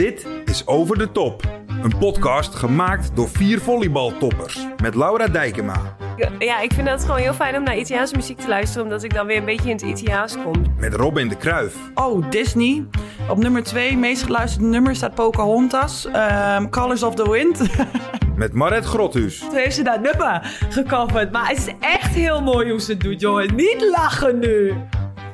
Dit is Over de Top. Een podcast gemaakt door vier volleybaltoppers. Met Laura Dijkema. Ja, ik vind het gewoon heel fijn om naar Italiaanse muziek te luisteren, omdat ik dan weer een beetje in het Italiaans kom. Met Robin de Kruif. Oh, Disney. Op nummer 2, meest geluisterde nummer, staat Pocahontas. Um, Colors of the Wind. Met Maret Grothuus. Toen heeft ze dat nummer gecoverd. Maar het is echt heel mooi hoe ze het doet, jongen. Niet lachen nu.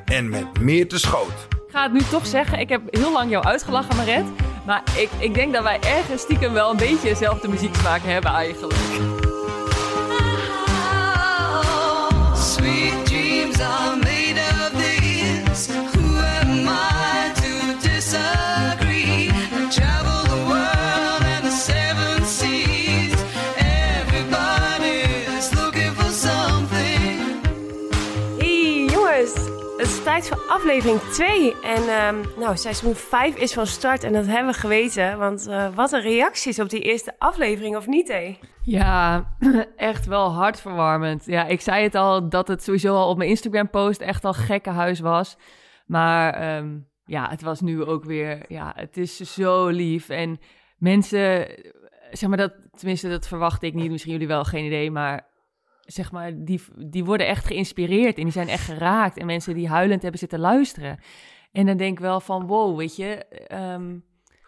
En met meer te schoot. Ik ga het nu toch zeggen. Ik heb heel lang jou uitgelachen, Maret. Maar ik, ik denk dat wij ergens stiekem wel een beetje dezelfde muzieksmaak hebben eigenlijk. Travel tijd aflevering 2. En ehm, nou, seizoen 5 is van start en dat hebben we geweten. Want eh, wat een reacties op die eerste aflevering, of niet hé? Ja, echt wel hartverwarmend. Ja, ik zei het al dat het sowieso al op mijn Instagram-post echt al gekkenhuis was. Maar ehm, ja, het was nu ook weer, ja, het is zo lief. En mensen, zeg maar dat, tenminste dat verwacht ik niet, misschien jullie wel, geen idee, maar zeg maar, die, die worden echt geïnspireerd en die zijn echt geraakt. En mensen die huilend hebben zitten luisteren. En dan denk ik wel van, wow, weet je, ehm,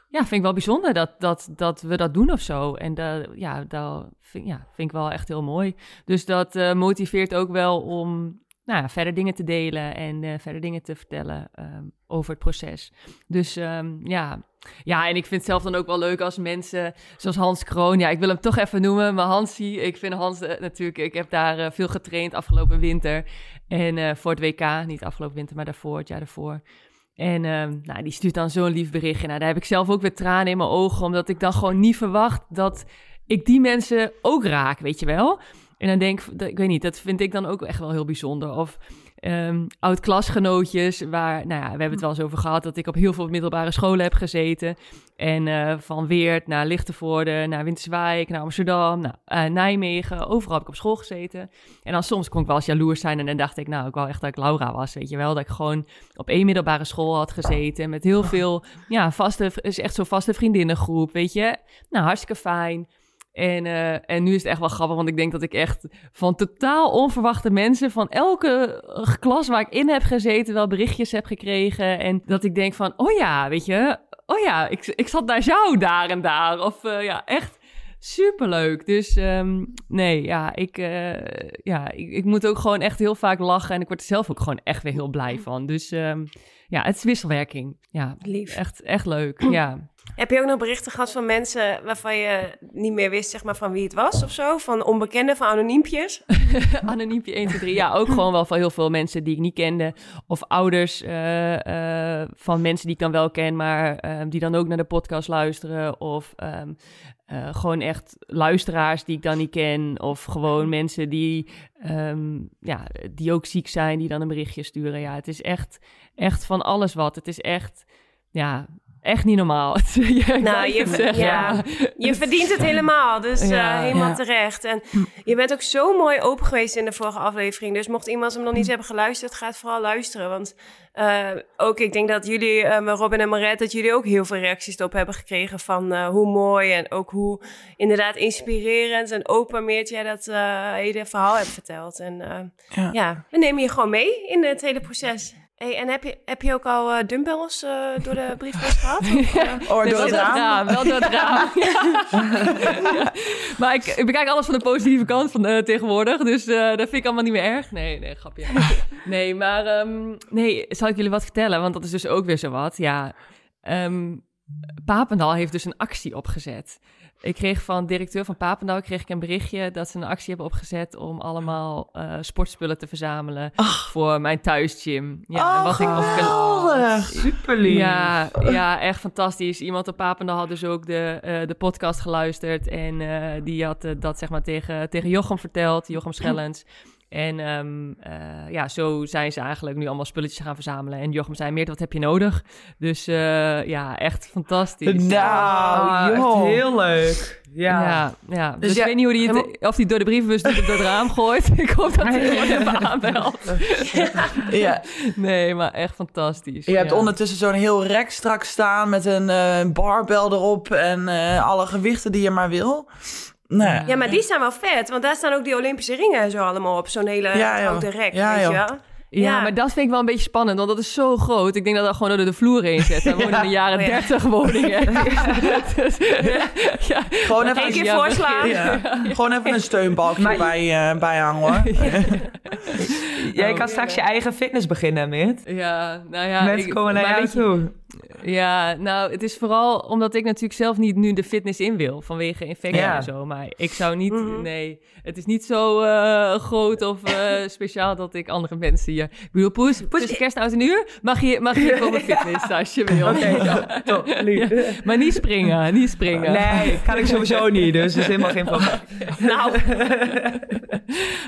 ja, vind ik wel bijzonder dat, dat, dat we dat doen of zo. En dat, ja, dat vind, ja, vind ik wel echt heel mooi. Dus dat eh, motiveert ook wel om nou verder dingen te delen en eh, verder dingen te vertellen ehm, over het proces. Dus ehm, ja. ja, en ik vind het zelf dan ook wel leuk als mensen zoals Hans Kroon, ja, ik wil hem toch even noemen, maar Hansie, ik vind Hans eh, natuurlijk, ik heb daar eh, veel getraind afgelopen winter en voor het WK, niet afgelopen winter, maar daarvoor, het jaar daarvoor. En ehm, nou, die stuurt dan zo'n lief berichtje. Nou, daar heb ik zelf ook weer tranen in mijn ogen, omdat ik dan gewoon niet verwacht dat ik die mensen ook raak, weet je wel. En dan denk ik, ik weet niet, dat vind ik dan ook echt wel heel bijzonder. Of ehm oud-klasgenootjes, waar, nou ja, we hebben het wel eens over gehad dat ik op heel veel middelbare scholen heb gezeten. En eh, van Weert naar Lichtenvoorde, naar Winterswijk, naar Amsterdam, naar eh, Nijmegen. Overal heb ik op school gezeten. En dan soms kon ik wel eens jaloers zijn en dan dacht ik, nou, ik wou echt dat ik Laura was, weet je wel. Dat ik gewoon op één middelbare school had gezeten met heel veel, ja, vaste, is echt zo'n vaste vriendinnengroep, weet je. Nou, hartstikke fijn. En, eh, en nu is het echt wel grappig, want ik denk dat ik echt van totaal onverwachte mensen van elke eh, klas waar ik in heb gezeten wel berichtjes heb gekregen. En dat ik denk van, oh ja, weet je, oh ja, ik, ik zat naar jou daar en daar. Of eh, ja, echt superleuk. Dus ehm, nee, ja, ik, ja ik, ik moet ook gewoon echt heel vaak lachen. En ik word er zelf ook gewoon echt weer heel blij van. Dus ehm, ja, het is wisselwerking. Ja, Lief. echt, echt leuk. Ja. Heb je ook nog berichten gehad van mensen waarvan je niet meer wist zeg maar, van wie het was of zo? Van onbekenden, van anoniempjes? Anoniempje 1, 2, 3. Ja, ook gewoon wel van heel veel mensen die ik niet kende. Of ouders eh, eh, van mensen die ik dan wel ken, maar eh, die dan ook naar de podcast luisteren. Of ehm, eh, gewoon echt luisteraars die ik dan niet ken. Of gewoon mensen die, ehm, ja, die ook ziek zijn, die dan een berichtje sturen. Ja, het is echt, echt van alles wat. Het is echt, ja, echt niet normaal. Ja, ik Nou, je, ja, je verdient het helemaal. Dus eh, helemaal ja. terecht. En je bent ook zo mooi open geweest in de vorige aflevering. Dus mocht iemand hem nog niet hebben geluisterd, ga het vooral luisteren. Want eh, ook ik denk dat jullie, eh, Robin en Maret, dat jullie ook heel veel reacties erop hebben gekregen van hoe mooi en ook hoe inderdaad inspirerend en openmeerd jij dat hele verhaal hebt verteld. En ja, we nemen je gewoon mee in het hele proces. Hey, en heb je, heb je ook al eh, dumbbells eh, door de briefbus gehad? Of, eh? Oh, Nee, door wel het raam. wel door het raam. Ja. Maar ik, ik bekijk alles van de positieve kant van, eh, tegenwoordig. Dus eh, dat vind ik allemaal niet meer erg. Nee, nee, grapje. Nee, maar ehm, nee, zal ik jullie wat vertellen? Want dat is dus ook weer zo wat. Ja, ehm, Papendal heeft dus een actie opgezet. Ik kreeg van directeur van Papendal kreeg ik een berichtje dat ze een actie hebben opgezet om allemaal eh, sportspullen te verzamelen voor mijn thuisgym. Ja, en wat ik of ik een- geweldig. Super lief. ja, ja, echt fantastisch. Iemand op Papendal had dus ook de, eh, de podcast geluisterd. En eh, die had dat zeg maar tegen, tegen Jochem verteld, Jochem Schellens. En ehm, eh, ja, zo zijn ze eigenlijk nu allemaal spulletjes gaan verzamelen. En Jochem zei, Meert, wat heb je nodig? Dus eh, ja, echt fantastisch. Nou, joh. echt heel leuk. Ja. Ja, ja. Dus, ja, ik weet niet hoe die het, of hij door de brievenbus doet of door het raam gooit. ik hoop dat hij gewoon even aanbelt. Ja. Nee, maar echt fantastisch. Je hebt ondertussen zo'n heel rek straks staan met een eh barbel erop en eh, alle gewichten die je maar wil. Nee. Ja, maar die zijn wel vet, want daar staan ook die Olympische ringen en zo allemaal op. Zo'n hele Ja, oude rek, Ja, weet je wel. Ja, Ja. maar dat vind ik wel een beetje spannend, want dat is zo groot. Ik denk dat dat gewoon door de vloer heen zet. Dan wonen in de jaren Oh ja. 30 woningen. Ja. Gewoon even, Eén keer Ja, voorslaan. begin. ja, gewoon even een steunbalkje Maar- bij, eh, bijhangen hoor. Jij kan straks je eigen fitness beginnen, Mit. Ja, nou ja. Mensen ik- komen naar maar jou toe. Ja, nou, het is vooral omdat ik natuurlijk zelf niet nu de fitness in wil vanwege infectie Ja. en zo. Maar ik zou niet, Mhm. nee, het is niet zo eh, groot of eh, speciaal dat ik andere mensen hier. Ik bedoel, Poes, tussen kerst en uur mag je, mag je komen fitness als je wil. Oké, ja, top, lief. Ja, maar niet springen, niet springen. Nee, kan ik sowieso niet, dus dat is helemaal geen probleem. Nou,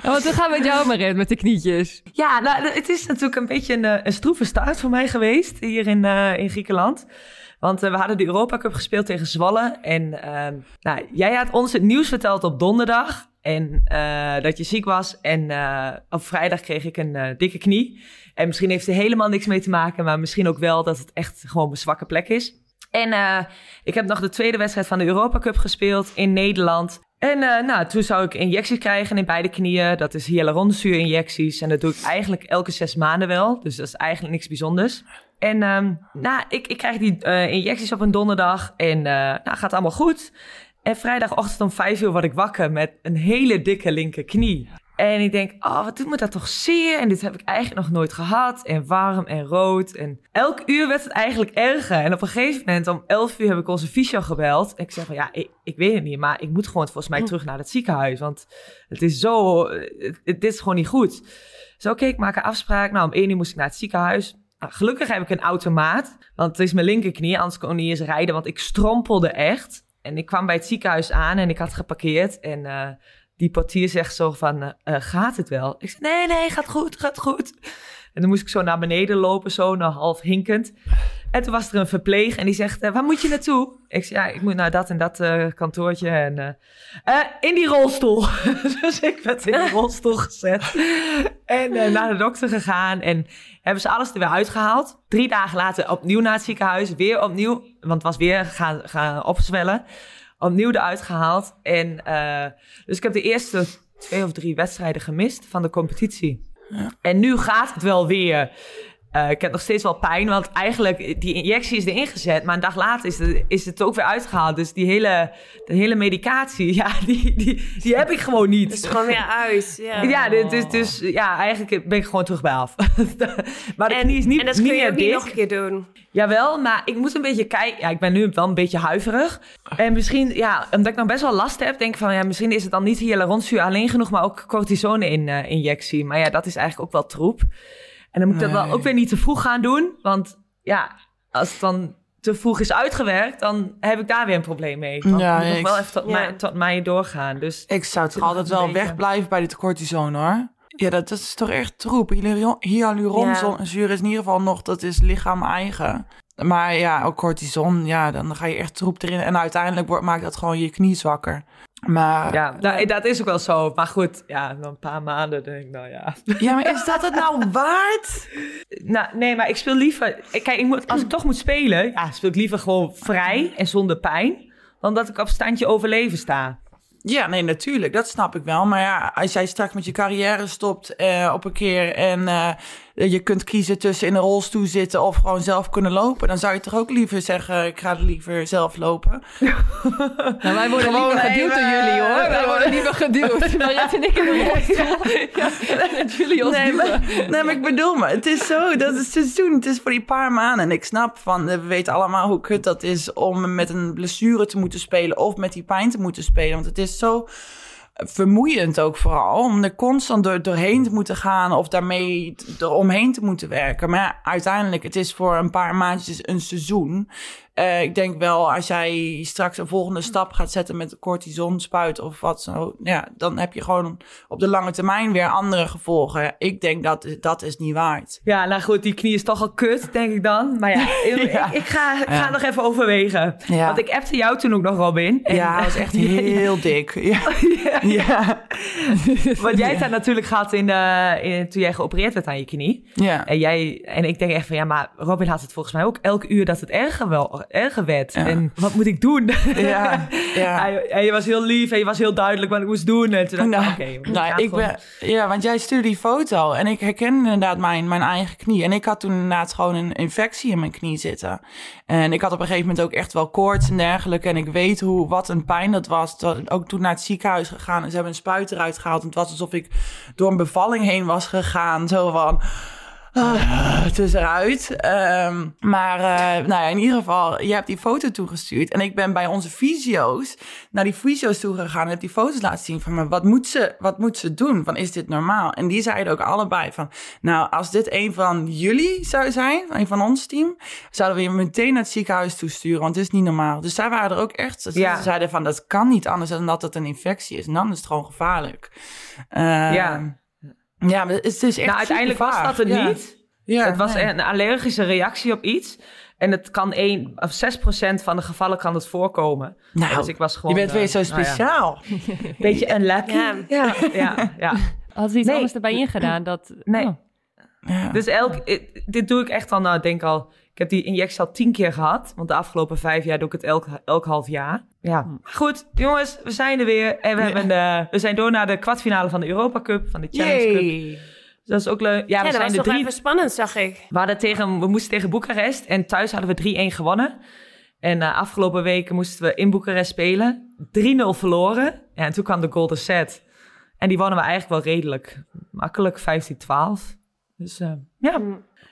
Ja, want we gaan met jou maar red met de knietjes. Ja, nou, het is natuurlijk een beetje een, eh, een stroeve start voor mij geweest hier in, eh, in Griekenland. Want eh, we hadden de Europa Cup gespeeld tegen Zwolle. En ehm, nou, jij had ons het nieuws verteld op donderdag. En eh, dat je ziek was. En eh, op vrijdag kreeg ik een dikke knie. En misschien heeft er helemaal niks mee te maken. Maar misschien ook wel dat het echt gewoon mijn zwakke plek is. En ik heb nog de tweede wedstrijd van de Europa Cup gespeeld in Nederland. En nou, toen zou ik injecties krijgen in beide knieën. Dat is hyaluronzuurinjecties. En dat doe ik eigenlijk elke zes maanden wel. Dus dat is eigenlijk niks bijzonders. En ehm, nou, ik, ik krijg die eh, injecties op een donderdag. En eh, nou, gaat allemaal goed. En vrijdagochtend om vijf uur word ik wakker met een hele dikke linkerknie. En ik denk, oh, wat doet me dat toch zeer? En dit heb ik eigenlijk nog nooit gehad. En warm en rood. En elk uur werd het eigenlijk erger. En op een gegeven moment, om elf uur, heb ik onze fysio gebeld. En ik zeg van, ja, ik, ik weet het niet. Maar ik moet gewoon volgens mij terug naar het ziekenhuis. Want het is zo, het, het is gewoon niet goed. Dus oké, ik maak een afspraak. Nou, om één uur moest ik naar het ziekenhuis. Nou, gelukkig heb ik een automaat. Want het is mijn linkerknie, anders kon ik niet eens rijden. Want ik strompelde echt. En ik kwam bij het ziekenhuis aan en ik had geparkeerd. En eh, die portier zegt zo van, eh, eh, gaat het wel? Ik zei, nee, nee, gaat goed, gaat goed. En dan moest ik zo naar beneden lopen, zo naar half hinkend. En toen was er een verpleeg en die zegt, waar moet je naartoe? Ik zei, ja, ik moet naar dat en dat kantoortje. En, in die rolstoel. dus ik werd in die rolstoel gezet. En naar de dokter gegaan. En hebben ze alles er weer uitgehaald. Drie dagen later opnieuw naar het ziekenhuis. Weer opnieuw, want het was weer gaan, gaan opzwellen. Opnieuw eruit gehaald. En eh, dus ik heb de eerste twee of drie wedstrijden gemist van de competitie. En nu gaat het wel weer. Eh, ik heb nog steeds wel pijn, want eigenlijk die injectie is erin gezet, maar een dag later is het, is het ook weer uitgehaald. Dus die hele, de hele medicatie, ja, die, die, die heb ik gewoon niet. het is gewoon weer uit. Ja. Ja, is dus ja, eigenlijk ben ik gewoon terug bij af. maar de knie is niet, en dat niet kun je ook niet nog een keer doen. Jawel, maar ik moet een beetje kijken. Ja, ik ben nu wel een beetje huiverig. En misschien, ja, omdat ik nog best wel last heb, denk ik van, ja, misschien is het dan niet hyaluronzuur alleen genoeg, maar ook cortisone-injectie. maar ja, dat is eigenlijk ook wel troep. En dan moet ik dat wel ook weer niet te vroeg gaan doen. Want ja, als het dan te vroeg is uitgewerkt, dan heb ik daar weer een probleem mee. Want Ja, moet nog ik- wel even tot, ja. mij, tot mij doorgaan. Dus Ik zou toch altijd wel wegblijven bij dit cortisone hoor. Ja, dat, dat is toch echt troep. Hyaluron- Hyaluronzuur is in ieder geval nog, dat is lichaam eigen. Maar ja, ook cortison, ja, dan ga je echt troep erin. En uiteindelijk wordt, maakt dat gewoon je knie zwakker. Maar ja, nou, dat is ook wel zo. Maar goed, ja, na een paar maanden denk ik, nou ja. Ja, maar is dat het nou waard? Nou, nee, maar ik speel liever... Kijk, ik moet, als ik toch moet spelen, ja, speel ik liever gewoon vrij en zonder pijn... dan dat ik op standje overleven sta. Ja, nee, natuurlijk. Dat snap ik wel. Maar ja, als jij straks met je carrière stopt eh, op een keer en eh, je kunt kiezen tussen in een rolstoel zitten of gewoon zelf kunnen lopen. Dan zou je toch ook liever zeggen, ik ga liever zelf lopen. Nou, wij worden Gewoon, liever geduwd door jullie, hoor. Wij we- worden liever geduwd. Mariette en ik in de rolstoel. Ja, dat jullie ons Nee duwen. maar, nee, maar ik bedoel maar, het is zo, dat is het seizoen, het is voor die paar maanden. En ik snap van, we weten allemaal hoe kut dat is om met een blessure te moeten spelen of met die pijn te moeten spelen. Want het is zo vermoeiend ook vooral, om er constant door, doorheen te moeten gaan of daarmee eromheen te moeten werken. Maar ja, uiteindelijk, het is voor een paar maandjes een seizoen. Eh, ik denk wel, als jij straks een volgende stap gaat zetten met een cortisonspuit of wat zo, ja, dan heb je gewoon op de lange termijn weer andere gevolgen. Ik denk dat dat is niet waard. Ja, nou goed, die knie is toch al kut, denk ik dan. Maar ja, ik, Ja. ik, ik ga, ik ga Ja. nog even overwegen. Ja. Want ik appte jou toen ook nog, Robin. En- ja, dat was echt heel dik. Ja. Want jij hebt dat natuurlijk gehad in, de, in, toen jij geopereerd werd aan je knie. Ja. En, jij, en ik denk echt van, ja, maar Robin had het volgens mij ook elk uur dat het erger, wel, erger werd. Ja. En wat moet ik doen? Ja, ja. Hij, en je was heel lief en je was heel duidelijk wat ik moest doen. En toen dacht ik, Nou, nou, ik gewoon- ben, ja, want jij stuurde die foto en ik herkende inderdaad mijn, mijn eigen knie. En ik had toen inderdaad gewoon een infectie in mijn knie zitten. En ik had op een gegeven moment ook echt wel koorts en dergelijke. En ik weet hoe, wat een pijn dat was. Toen- Ook toen naar het ziekenhuis gegaan en ze hebben een spuit eruit gehaald. Het was alsof ik door een bevalling heen was gegaan. Zo van... Ah, het is eruit. Ehm, maar eh, nou ja, in ieder geval, je hebt die foto toegestuurd. En ik ben bij onze fysio's naar die fysio's toegegaan en heb die foto's laten zien van me. Wat moet ze, wat moet ze doen? Van, is dit normaal? En die zeiden ook allebei van, nou, als dit een van jullie zou zijn, een van ons team, zouden we je meteen naar het ziekenhuis toesturen, want het is niet normaal. Dus zij waren er ook echt, ze Ja. zeiden van, dat kan niet anders dan dat het een infectie is. En dan is het gewoon gevaarlijk. Ehm, Ja. Ja, maar het is echt Nou, uiteindelijk was dat het. Ja. niet. Ja, het was nee. een allergische reactie op iets. En het kan 1 of 6 procent van de gevallen kan het voorkomen. Nou, dus ik was gewoon... je bent weer eh, zo nou ja, speciaal. beetje een lucky. Ja. Ja, ja, ja. Had ze iets Nee. anders erbij ingedaan? Dat, Nee. Oh. Ja. Dus elk, eh, dit doe ik echt al, nou, ik denk al... Ik heb die injectie al tien keer gehad. Want de afgelopen vijf jaar doe ik het elk, elk half jaar. Ja. Goed, jongens, we zijn er weer. En we, hebben de, we zijn door naar de kwartfinale van de Europa Cup, van de Challenge Cup. Yay. Dat is ook leuk. Ja, Ja, we dat zijn was de toch drie... even spannend, zag ik. We, hadden tegen, we moesten tegen Boekarest en thuis hadden we 3-1 gewonnen. En uh, afgelopen weken moesten we in Boekarest spelen. 3-0 verloren. Ja, en toen kwam de golden set. En die wonnen we eigenlijk wel redelijk makkelijk, 15-12. Dus uh, ja.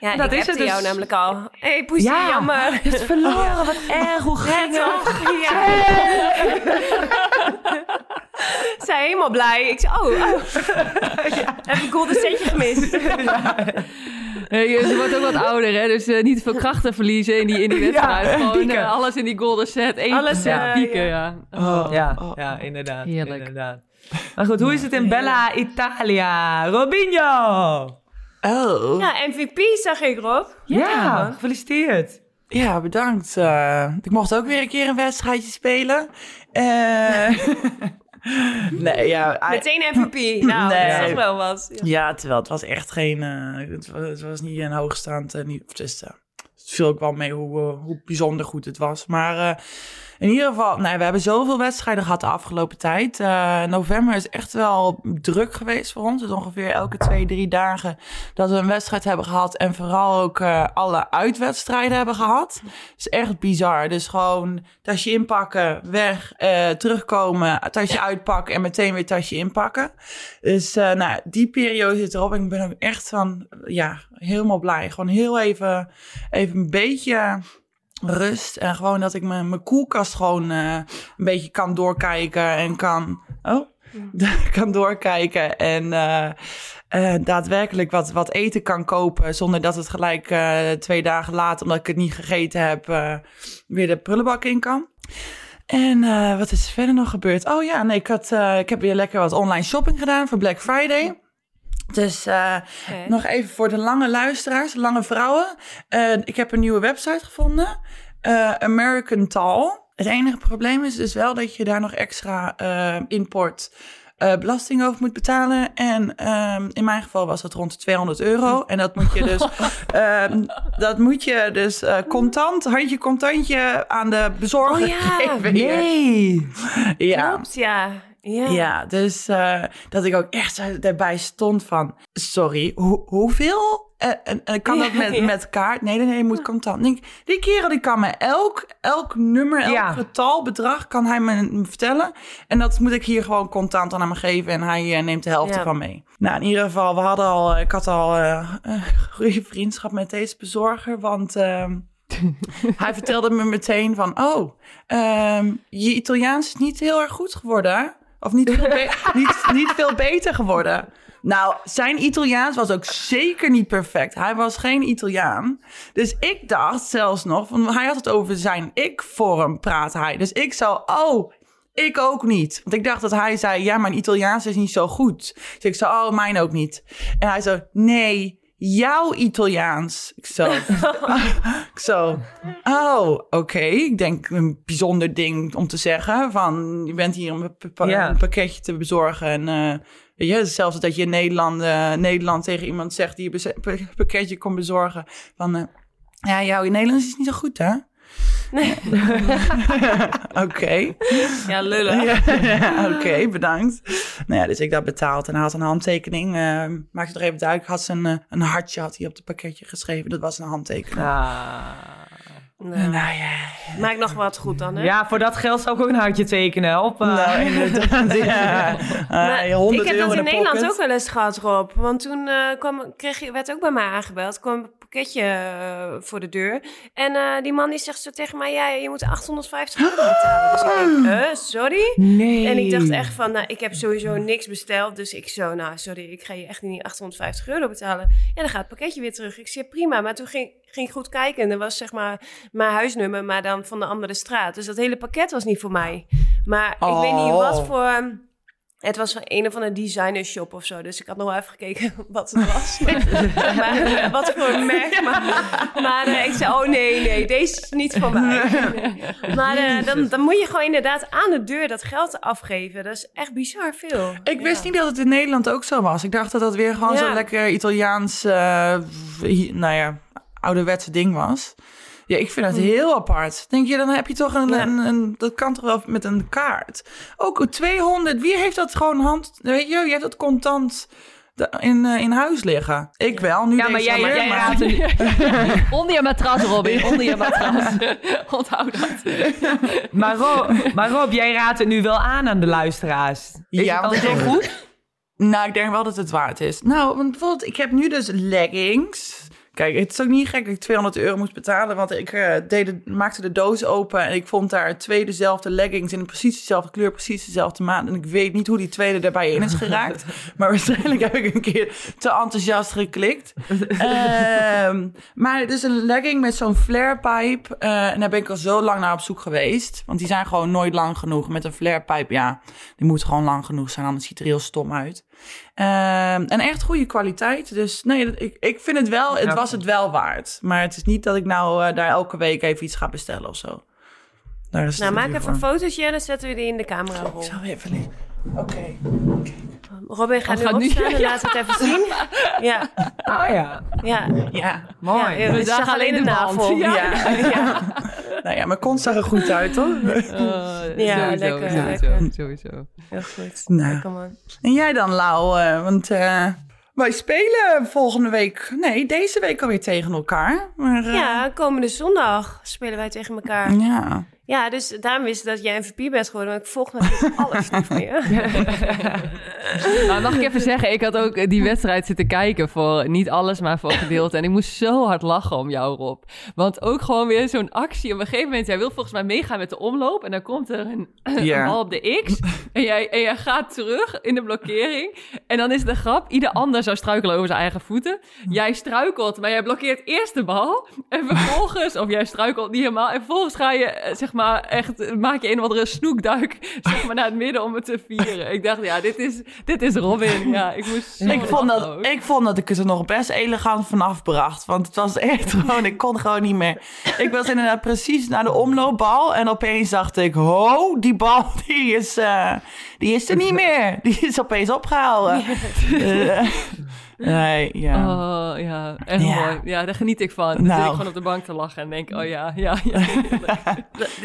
Ja, Dat ik is het appte jou dus. namelijk al. Hé, hey, poesie, Ja. jammer. Het is verloren, wat erg, hoe ging het? Ja. Zij helemaal blij. Ik zei, oh, oh. heb ik golden setje gemist. Hey, ze wordt ook wat ouder, hè? dus eh, niet te veel krachten verliezen in die, in die wedstrijd. Gewoon eh, alles in die golden set. Eén Alles, set eh, pieken, ja. ja. Oh, Ja, oh. ja inderdaad. Heerlijk. inderdaad. Maar goed, hoe is het in Bella Italia? Robinho! Oh. Ja, Ja, MVP zag ik, Rob. Ja, gefeliciteerd. bedankt. Eh, ik mocht ook weer een keer een wedstrijdje spelen. Eh, nee, ja. Meteen MVP. Nou, Nee. dat is wel wat. Ja. Ja, terwijl het was echt geen... eh, het, was, het was niet een hoogstaand... eh, niet, het, is, eh, het viel ook wel mee hoe, hoe bijzonder goed het was. Maar eh, in ieder geval... Nee, we hebben zoveel wedstrijden gehad de afgelopen tijd. Eh, november is echt wel druk geweest voor ons. Dus ongeveer elke twee, drie dagen dat we een wedstrijd hebben gehad. En vooral ook eh, alle uitwedstrijden hebben gehad. Het is echt bizar. Dus gewoon tasje inpakken, weg, eh, terugkomen, tasje uitpakken en meteen weer tasje inpakken. Dus uh, nou, die periode zit erop. En ik ben ook echt van, ja, helemaal blij. Gewoon heel even, even een beetje rust. En gewoon dat ik mijn, mijn koelkast gewoon uh, een beetje kan doorkijken en kan... Oh, kan doorkijken en uh, uh, daadwerkelijk wat, wat eten kan kopen... zonder dat het gelijk twee dagen later, omdat ik het niet gegeten heb... weer de prullenbak in kan. En wat is er verder nog gebeurd? Oh ja, nee, ik, had, ik heb weer lekker wat online shopping gedaan voor Black Friday. Dus uh, okay. nog even voor de lange luisteraars, lange vrouwen. Uh, ik heb een nieuwe website gevonden. Uh, American Tall. Het enige probleem is dus wel dat je daar nog extra import belasting over moet betalen. En um, in mijn geval was dat rond de 200 euro. En dat moet je dus, um, dat moet je dus uh, contant, handje contantje aan de bezorger oh, ja. geven. Nee. Ja. Klopt, ja. Ja, ja dus uh, dat ik ook echt daarbij stond van... Sorry, ho hoeveel En, en, en kan dat met, Ja. met kaart? Nee, nee, nee, je moet contant. Denk, die kerel die kan me elk, elk nummer, elk Ja. getal, bedrag, kan hij me vertellen. En dat moet ik hier gewoon contant aan hem geven. En hij eh, neemt de helft ervan mee. Nou, in ieder geval, we hadden al, ik had al eh, een goede vriendschap met deze bezorger. Want ehm, hij vertelde me meteen van, oh, ehm, je Italiaans is niet heel erg goed geworden. Of niet veel, niet, niet veel beter geworden. Nou, zijn Italiaans was ook zeker niet perfect. Hij was geen Italiaan. Dus ik dacht zelfs nog, hij had het over zijn ik-vorm, praatte hij. Dus ik zou, oh, ik ook niet. Want ik dacht dat hij zei, ja, mijn Italiaans is niet zo goed. Dus ik zei, oh, mijn ook niet. En hij zei, nee, jouw Italiaans. Ik zo, ik zo, oh, oké. Ik denk een bijzonder ding om te zeggen. Van, je bent hier om een, pa- een pakketje te bezorgen. En eh, weet je, zelfs dat je in Nederland, Nederland tegen iemand zegt die je pa- pakketje komt bezorgen. Van, eh, ja, jouw Nederlands is niet zo goed, hè? Nee. Oké. Ja, lullen. Ja, Oké, bedankt. Nou ja, dus ik dat betaald en hij had een handtekening. eh maak het nog even duidelijk. Had ze een, eh, een hartje had hij op het pakketje geschreven. Dat was een handtekening. Ah. Nou, Nou ja, maak nog wat goed dan, hè? Ja, voor dat geld zou ik ook een hartje tekenen. Op, eh, nou inderdaad. Ja. Maar 100 ik heb euro dat in de Nederland ook wel eens gehad, Rob. Want toen eh, kwam, kreeg je, werd ook bij mij aangebeld. kwam pakketje eh, voor de deur. En eh, die man die zegt zo tegen mij... Ja, je moet 850 euro betalen. Dus ik denk, eh, sorry? Nee. En ik dacht echt van, nou, ik heb sowieso niks besteld. Dus ik zo, nou, sorry, ik ga je echt niet 850 euro betalen. En dan gaat het pakketje weer terug. Ik zei, prima. Maar toen ging, ging ik goed kijken. En er was zeg maar mijn huisnummer, maar dan van de andere straat. Dus dat hele pakket was niet voor mij. Maar ik weet niet Oh. wat voor... Het was van een of andere designer shop of zo. Dus ik had nog wel even gekeken wat het was. Maar, maar, eh, wat voor een merk. Maar, maar eh, ik zei, oh nee, nee, deze is niet voor mij. Maar eh, dan, dan moet je gewoon inderdaad aan de deur dat geld afgeven. Dat is echt bizar veel. Ik wist Ja. niet dat het in Nederland ook zo was. Ik dacht dat dat weer gewoon Ja. zo'n lekker Italiaans, hi- nou ja, ouderwetse ding was. Ja, ik vind het heel apart. Denk je, dan heb je toch een, Hm. Ja. een, een- dat kan toch wel met een kaart. Ook 200, wie heeft dat gewoon hand, weet je, je hebt dat contant in, eh, in huis liggen. Ik wel, nu Ja, maar deze jij, jij maar- raadt het Onder je matras, Robin. Onder je matras. Onthoud dat. Maar Rob, maar Rob, jij raadt het nu wel aan aan de luisteraars. Is Ja, het denk- goed? Nou, ik denk wel dat het waard is. Nou, want bijvoorbeeld, ik heb nu dus leggings. Kijk, het is ook niet gek dat ik 200 euro moest betalen, want ik eh, deed de- maakte de doos open en ik vond daar twee dezelfde leggings in precies dezelfde kleur, precies dezelfde maat. En ik weet niet hoe die tweede daarbij in is geraakt, maar waarschijnlijk heb ik een keer te enthousiast geklikt. Ehm, maar het is een legging met zo'n flarepipe eh, en daar ben ik al zo lang naar op zoek geweest, want die zijn gewoon nooit lang genoeg. Met een flarepipe, ja, die moet gewoon lang genoeg zijn, anders ziet het er heel stom uit. Ehm, en echt goede kwaliteit. Dus nee, ik, ik vind het wel, het Ja. was het wel waard. Maar het is niet dat ik nou eh, daar elke week even iets ga bestellen of zo. Daar is Nou, maak even een voor. fotootje en dan zetten we die in de camerarol. Ik zal even... Oké. Robin gaat Oh, nu gaat nu- opstaan en laat het even zien. Ja, Ah ja, ja. Ja. mooi. Ja, we zagen alleen de navel. Ja. ja. Nou ja, mijn kont zag er goed uit, hoor. Uh, Ja, sowieso, lekker, sowieso, lekker. sowieso. Heel goed. Nou. Lekker man. En jij dan, Lau? eh, want eh, wij spelen volgende week... Nee, deze week alweer tegen elkaar. Maar, eh, Ja, komende zondag spelen wij tegen elkaar. Ja. Ja, dus daarom ik dat jij MVP bent geworden. Want ik volg natuurlijk alles niet van je. Nou, mag ik even zeggen, ik had ook die wedstrijd zitten kijken voor niet alles, maar voor een gedeelte. En ik moest zo hard lachen om jou, Rob. Want ook gewoon weer zo'n actie. Op een gegeven moment, jij wil volgens mij meegaan met de omloop. En dan komt er een, een bal op de X. En jij, en jij gaat terug in de blokkering. En dan is de grap, ieder ander zou struikelen over zijn eigen voeten. Jij struikelt, maar jij blokkeert eerst de bal. En vervolgens, of jij struikelt niet helemaal. En vervolgens ga je, eh, zeg maar, echt, eh, maak je een of andere snoekduik, zeg maar, naar het midden om het te vieren. Ik dacht, ja, dit is, dit is Robin. Ja, ik moest Ik vond, dat, ook. ik vond dat ik het er nog best elegant vanaf bracht. Want het was echt gewoon, ik kon gewoon niet meer. Ik was inderdaad precies naar de omloopbal. En opeens dacht ik, ho, die bal die is, eh, die is er niet meer. Die is opeens. Eh, Nee, ja. Oh ja, echt Ja. mooi. Ja, daar geniet ik van. Dan Nou. zit ik gewoon op de bank te lachen en denk, oh ja, ja, ja.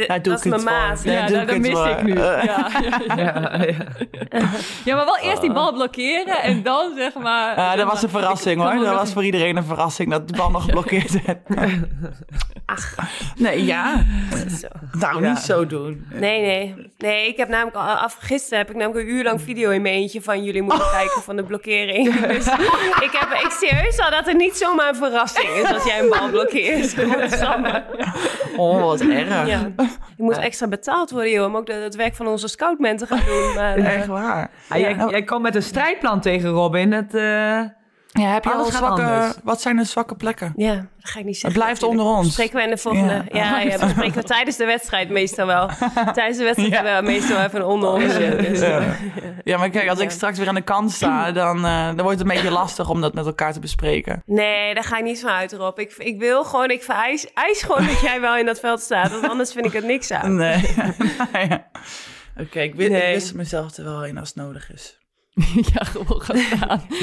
Dat ik is mijn maat. Ja, Daar dat, mis voor. ik nu. Ja, ja, ja. Maar wel eerst die bal blokkeren en dan zeg maar... Ja, dat was een verrassing hoor. Dat was voor iedereen een verrassing dat de bal nog geblokkeerd werd. Ach. Nee, ja. Zo. Nou, Ja. niet zo doen. Nee, nee. Nee, ik heb namelijk al af gisteren heb ik namelijk een uur lang video in mijn eentje van jullie moeten kijken van de blokkering. Dus ik heb ik serieus al dat het niet zomaar een verrassing is als jij een bal blokkeert. Oh, wat erg. Ja. Ik moet extra betaald worden, joh, om ook de- het werk van onze scoutmen te gaan doen. Maar, eh, Echt waar. Ah, jij, Ja. jij komt met een strijdplan tegen Robin. Het, eh, Ja, heb je Alles al zwakke... Wat zijn de zwakke plekken? ja, dat ga ik niet zeggen. Het blijft natuurlijk. onder ons. Bespreken we in de volgende. Ja. Ja, ja, bespreken we tijdens de wedstrijd meestal wel. Tijdens de wedstrijd Ja. hebben we meestal even een onder ons. Dus, Ja. Ja, maar kijk, als ik straks weer aan de kant sta, dan, eh, dan wordt het een beetje lastig om dat met elkaar te bespreken. Nee, daar ga ik niet van uit, Rob. Ik, ik wil gewoon, ik vereis eis gewoon dat jij wel in dat veld staat. Want anders vind ik het niks aan. Nee. Ja. Oké, ik, wist mezelf er wel in als het nodig is. ja, gewoon gaan staan.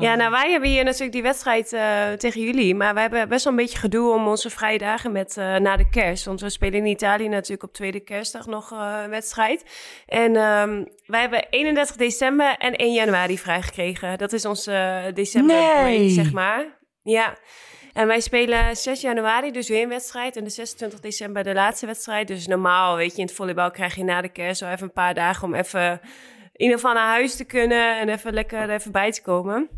Ja, nou, wij hebben hier natuurlijk die wedstrijd eh, tegen jullie. Maar we hebben best wel een beetje gedoe om onze vrije dagen met, eh, na de kerst. Want we spelen in Italië natuurlijk op tweede kerstdag nog eh, een wedstrijd. En ehm, wij hebben 31 december en 1 januari vrijgekregen. Dat is onze december Nee. break, zeg maar. Ja. En wij spelen 6 januari dus weer een wedstrijd. En de 26 december de laatste wedstrijd. Dus normaal, weet je, in het volleybal krijg je na de kerst zo even een paar dagen om even in ieder geval naar huis te kunnen. En even lekker er even bij te komen.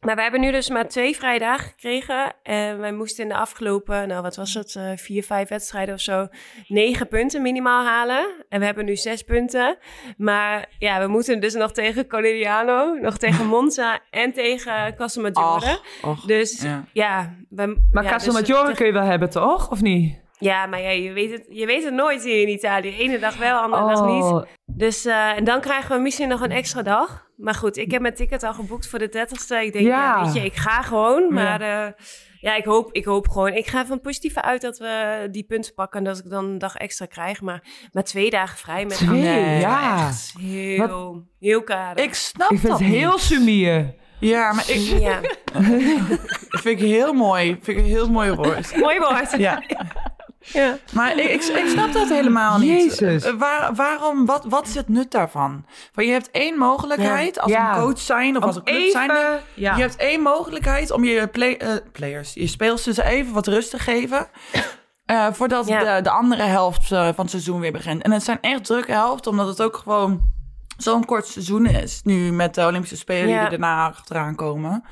Maar wij hebben nu dus maar twee vrije dagen gekregen. En wij moesten in de afgelopen, nou wat was het, eh, vier, vijf wedstrijden of zo, negen punten minimaal halen. En we hebben nu zes punten. Maar ja, we moeten dus nog tegen Corneliano, nog tegen Monza en tegen och. Dus Ja. ja, we, maar ja, dus kun je wel hebben, toch? Of niet? Ja, maar ja, je, weet het, je weet het nooit hier in Italië. Ene dag wel, andere dag niet. Oh, Dus eh, en dan krijgen we misschien nog een extra dag. Maar goed, ik heb mijn ticket al geboekt voor de 30ste. Ik denk, ja. Ja. weet je, ik ga gewoon. Maar ja, ja ik, hoop, ik hoop gewoon. Ik ga van positieve uit dat we die punten pakken. En dat ik dan een dag extra krijg. Maar, maar twee dagen vrij met Twee, Nee, ja. echt heel, heel karig. Ik snap ik vind dat het heel niet. sumier. Ja, maar ik Ja, vind ik heel mooi. Vind ik een heel mooi woord. mooi woord. Ja, Ja. maar ik, ik, ik snap dat helemaal niet. Jezus. Eh, waar, waarom, wat, wat is het nut daarvan? Want je hebt één mogelijkheid als Ja. een coach zijn of als een club zijn. Ja. Je hebt één mogelijkheid om je play, eh, players, je speelsters even wat rust te geven. eh, voordat Ja. de, de andere helft van het seizoen weer begint. En het zijn echt drukke helften, omdat het ook gewoon zo'n kort seizoen is. Nu met de Olympische Spelen Ja. die erna achteraan komen.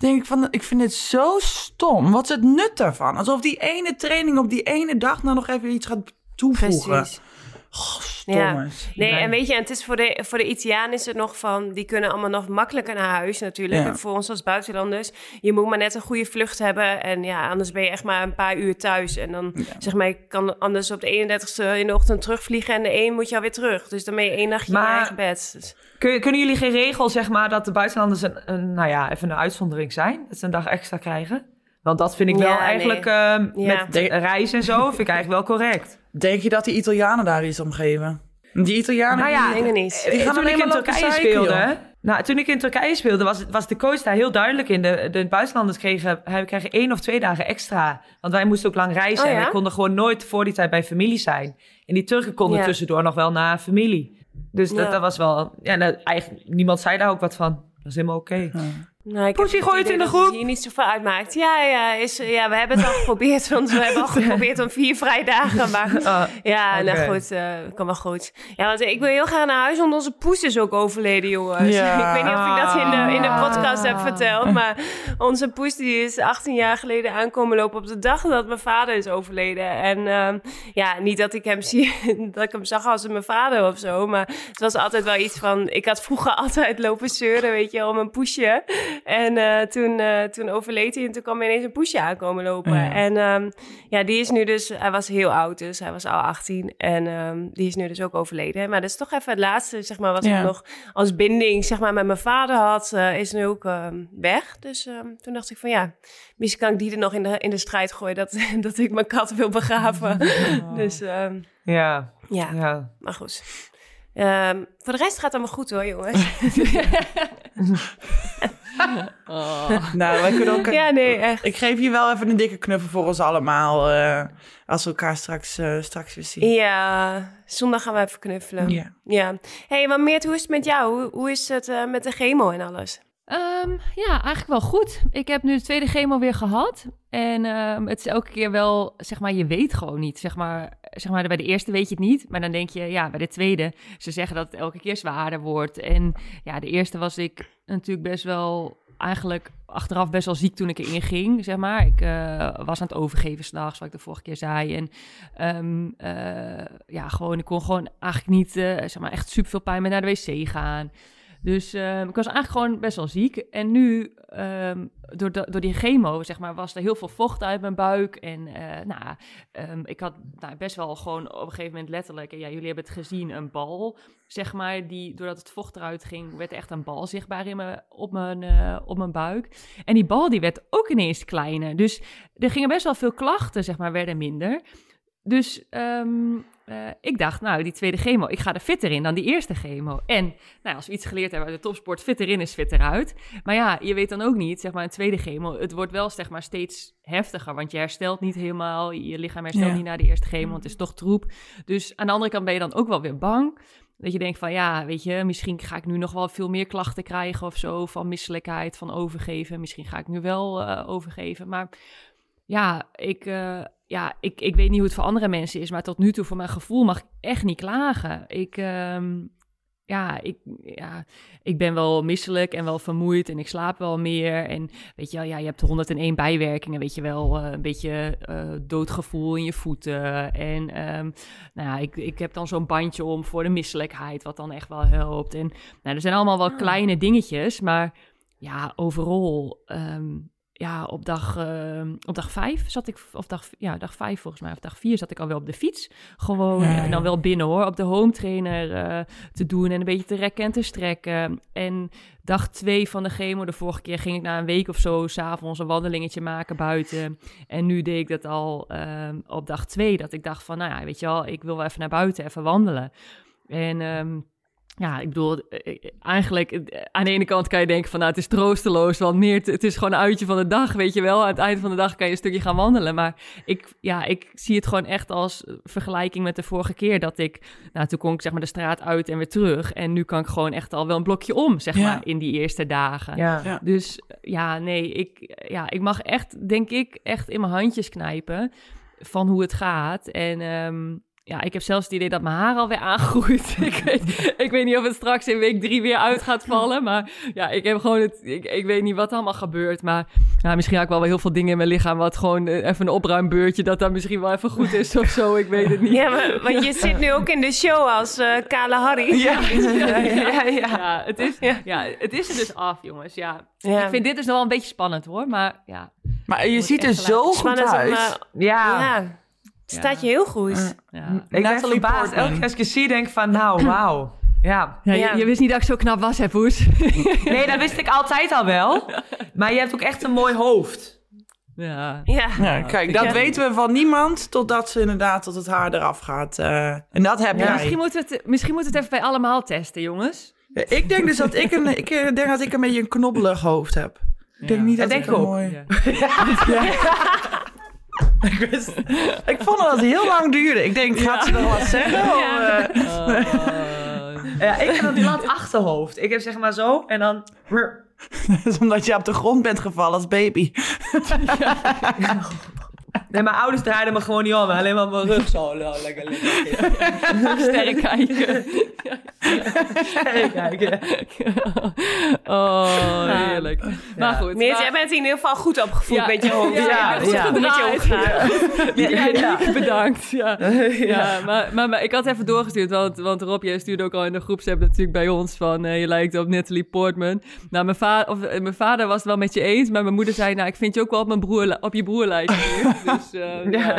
Denk ik van, ik vind dit zo stom. Wat is het nut daarvan? Alsof die ene training op die ene dag nou nog even iets gaat toevoegen. Precies. Goh, Ja. Nee, en weet je, en het is voor de, voor de Italianen is het nog van, die kunnen allemaal nog makkelijker naar huis natuurlijk. Ja. En voor ons als buitenlanders, je moet maar net een goede vlucht hebben. En ja, anders ben je echt maar een paar uur thuis. En dan, zeg maar, kan anders op de 31ste in de ochtend terugvliegen en de 1 moet je alweer terug. Dus dan ben je één nachtje in Maar- je eigen bed. Dus- Kun, kunnen jullie geen regel, zeg maar, dat de buitenlanders een, een, nou ja, even een uitzondering zijn? Dat ze een dag extra krijgen? Want dat vind ik wel Ja, nee. eigenlijk eh, Ja. met de reis en zo, vind ik eigenlijk wel correct. Denk je dat die Italianen daar iets om geven? Die Italianen Nou ja, denk het niet. Die gaan toen alleen ik in Turkije zeiken, speelde, joh. nou, toen ik in Turkije speelde, was, was de coach daar heel duidelijk in. De, de buitenlanders kregen, hij kregen één of twee dagen extra. Want wij moesten ook lang reizen Oh, en ja? wij konden gewoon nooit voor die tijd bij familie zijn. En die Turken konden Ja. tussendoor nog wel naar familie. Dus dat, Ja. dat was wel, ja, nou, eigenlijk, niemand zei daar ook wat van. Dat is helemaal oké. Nou, Poesie, heb gooi het idee in de dat groep. hier niet zoveel uitmaakt. Ja, ja, is, ja, we hebben het al geprobeerd. Want we hebben al geprobeerd om vier vrijdagen. Maar Ah, ja, Oké. nou goed, eh kan wel goed. Ja, want ik wil heel graag naar huis, want onze poes is ook overleden, jongens. Ja. Ik weet niet of ik dat in de, in de Ah. podcast heb verteld. Maar onze poes die is 18 jaar geleden aankomen lopen op de dag dat mijn vader is overleden. En ehm, ja, niet dat ik hem zie, dat ik hem zag als mijn vader of zo. Maar het was altijd wel iets van, ik had vroeger altijd lopen zeuren, weet je, om een poesje. En eh, toen, eh, toen overleed hij en toen kwam ineens een poesje aankomen lopen. Ja. En ehm, ja, die is nu dus, hij was heel oud dus, hij was al 18. En ehm, die is nu dus ook overleden. Maar dat is toch even het laatste, zeg maar, wat Ja. ik nog als binding, zeg maar, met mijn vader had, eh, is nu ook ehm, weg. Dus toen dacht ik van ja, misschien kan ik die er nog in de, in de strijd gooien, dat, dat ik mijn kat wil begraven. Dus Ja, ja, ja. maar goed. Voor de rest gaat het allemaal goed hoor, jongens. Oh. Nou, wij kunnen ook... Ja, nee, echt. Ik geef je wel even een dikke knuffel voor ons allemaal. eh, als we elkaar straks, eh, straks weer zien. Ja, zondag gaan we even knuffelen. Ja. Ja. hey, maar Meert, hoe is het met jou? Hoe, hoe is het eh, met de chemo en alles? Ehm, ja, eigenlijk wel goed. Ik heb nu de tweede chemo weer gehad. En ehm, het is elke keer wel, zeg maar, je weet gewoon niet. Zeg maar, zeg maar, bij de eerste weet je het niet. Maar dan denk je, ja, bij de tweede, ze zeggen dat het elke keer zwaarder wordt. En ja, de eerste was ik natuurlijk best wel, eigenlijk achteraf best wel ziek toen ik erin ging, zeg maar. Ik eh, was aan het overgeven s'nachts, wat ik de vorige keer zei. En ehm, eh, ja, gewoon, ik kon gewoon eigenlijk niet, eh, zeg maar, echt super veel pijn met naar de wc gaan. Dus ehm, ik was eigenlijk gewoon best wel ziek. En nu, ehm, door, door die chemo, zeg maar, was er heel veel vocht uit mijn buik. En eh, nou, ehm, ik had nou, best wel gewoon op een gegeven moment letterlijk... En ja, jullie hebben het gezien, een bal, zeg maar. Die, doordat het vocht eruit ging, werd er echt een bal zichtbaar in mijn, op, mijn, eh, op mijn buik. En die bal die werd ook ineens kleiner. Dus er gingen best wel veel klachten, zeg maar, werden minder. Dus ehm, eh, ik dacht, nou, die tweede chemo, ik ga er fitter in dan die eerste chemo. En nou, als we iets geleerd hebben uit de topsport, fit erin is fit eruit. Maar ja, je weet dan ook niet, zeg maar, een tweede chemo, het wordt wel zeg maar steeds heftiger, want je herstelt niet helemaal, je lichaam herstelt Ja. niet na de eerste chemo, want het is toch troep. Dus aan de andere kant ben je dan ook wel weer bang. Dat je denkt van, ja, weet je, misschien ga ik nu nog wel veel meer klachten krijgen of zo, van misselijkheid, van overgeven. Misschien ga ik nu wel eh, overgeven, maar ja, ik, eh, ja ik, ik weet niet hoe het voor andere mensen is, maar tot nu toe, voor mijn gevoel, mag ik echt niet klagen. Ik, ehm, ja, ik, ja, ik ben wel misselijk en wel vermoeid en ik slaap wel meer. En weet je wel, ja, je hebt 101 bijwerkingen, weet je wel, eh, een beetje eh, doodgevoel in je voeten. En ehm, nou ja, ik, ik heb dan zo'n bandje om voor de misselijkheid, wat dan echt wel helpt. En nou, er zijn allemaal wel kleine dingetjes, maar ja, overal, ehm, ja, op dag, ehm, op dag vijf zat ik, of dag, ja, dag vijf volgens mij, of dag vier zat ik al wel op de fiets. Gewoon, Ja, ja. en dan wel binnen hoor, op de home trainer eh, te doen en een beetje te rekken en te strekken. En dag twee van de chemo, de vorige keer ging ik na een week of zo s'avonds een wandelingetje maken buiten. En nu deed ik dat al ehm, op dag twee, dat ik dacht van, nou ja, weet je wel, ik wil wel even naar buiten, even wandelen. En ehm, ja, ik bedoel, eh, eh, eigenlijk eh, aan de ene kant kan je denken van, nou, het is troosteloos, want meer, het- het is gewoon een uitje van de dag, weet je wel. Aan het eind van de dag kan je een stukje gaan wandelen, maar ik, ja, ik zie het gewoon echt als vergelijking met de vorige keer dat ik, nou, toen kon ik zeg maar de straat uit en weer terug. En nu kan ik gewoon echt al wel een blokje om, zeg Ja. maar, in die eerste dagen. Ja. Ja. Dus ja, nee, ik, ja, ik mag echt, denk ik, echt in mijn handjes knijpen van hoe het gaat. En ehm, ja, ik heb zelfs het idee dat mijn haar alweer aangroeit. ik, weet, ik weet niet of het straks in week drie weer uit gaat vallen. Maar ja, ik heb gewoon het, ik, ik weet niet wat er allemaal gebeurt. Maar ja, misschien heb ik wel wel heel veel dingen in mijn lichaam wat gewoon eh, even een opruimbeurtje, dat dat misschien wel even goed is of zo. Ik weet het niet. Ja, maar, want je zit nu ook in de show als eh, Kale Harry. Ja. Ja, ja, ja. Ja, het is, Ja. het is er dus af, jongens. Ja. Ja. Ik vind dit dus nog wel een beetje spannend hoor. Maar ja, Maar je ziet er zo goed Spannend om, uit. eh, Ja. Staat je heel goed. ja. Ik ben Natalie verbaasd. Portman. Elke keer als ik je zie, denk ik van, nou, wauw. Ja. Ja, Ja. Je, je wist niet dat ik zo knap was, hè, Poes? Nee, dat wist ik altijd al wel. Maar je hebt ook echt een mooi hoofd. ja. Ja. Ja, kijk, dat Ja. weten we van niemand totdat ze inderdaad tot het haar eraf gaat. eh, en dat heb Ja, jij. Misschien moeten, we het, misschien moeten we het even bij allemaal testen, jongens. Ja, Ik denk dus dat ik een, ik eh, denk dat ik een beetje een knobbelig hoofd heb. Ik denk Ja. niet Dat dat denk ik ik een ook. mooi... Ja. Ik, wist, ik vond dat het heel lang duurde. Ik denk, gaat ze nog wat zeggen? Of, Ja. eh, Oh. Ja, ik heb een plat achterhoofd. Ik heb zeg maar zo en dan... dat is omdat je op de grond bent gevallen als baby. Nee, mijn ouders draaiden me gewoon niet om. Alleen maar mijn rug zo. Lekker liggen. Sterren kijken. Sterren kijken. Oh, heerlijk. Maar goed. Meert, maar- jij bent in ieder geval goed opgevoed Ja. met je hoofd. Ja, Ja, ja, goed ja. Met je bedankt. Ja, ja maar, maar, maar ik had even doorgestuurd, want, want Rob, jij stuurde ook al in de groepsapp natuurlijk bij ons van eh, je lijkt op Natalie Portman. Nou, mijn, va of, eh, mijn vader was het wel met je eens, maar mijn moeder zei, nou, ik vind je ook wel op, mijn broer, op je broer lijken. Dus eh, ja.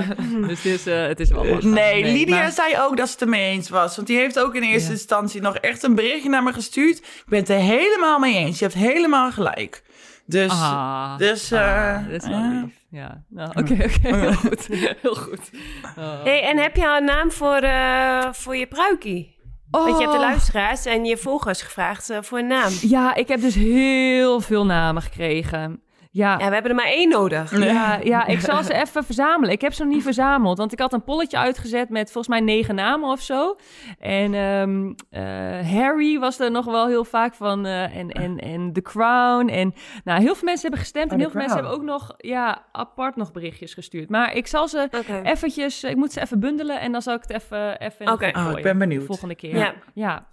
dus het, is, eh, het is wel wat. Nee, Lydia maar- zei ook dat ze het ermee eens was. Want die heeft ook in eerste Ja. instantie nog echt een berichtje naar me gestuurd. Ik ben het er helemaal mee eens. Je hebt helemaal gelijk. Dus, Ah, dus eh, ah, dat is wel ja. lief. Ja, nou, oké, oké, heel goed. Heel goed. Oh. Hey, en heb je al een naam voor, eh, voor je pruikie? Oh. Want je hebt de luisteraars en je volgers gevraagd eh, voor een naam. Ja, ik heb dus heel veel namen gekregen. Ja, Ja, we hebben er maar één nodig. Ja, ja, ik zal ze even verzamelen. Ik heb ze nog niet verzameld, want ik had een polletje uitgezet met volgens mij negen namen of zo. En ehm, eh, Harry was er nog wel heel vaak van eh, en, en, en The Crown. En nou, heel veel mensen hebben gestemd Oh, en heel veel mensen hebben ook nog ja, apart nog berichtjes gestuurd. Maar ik zal ze eventjes, ik moet ze even bundelen en dan zal ik het even, even in de Oké. Oh, ik ben benieuwd. Volgende keer. Ja. ja.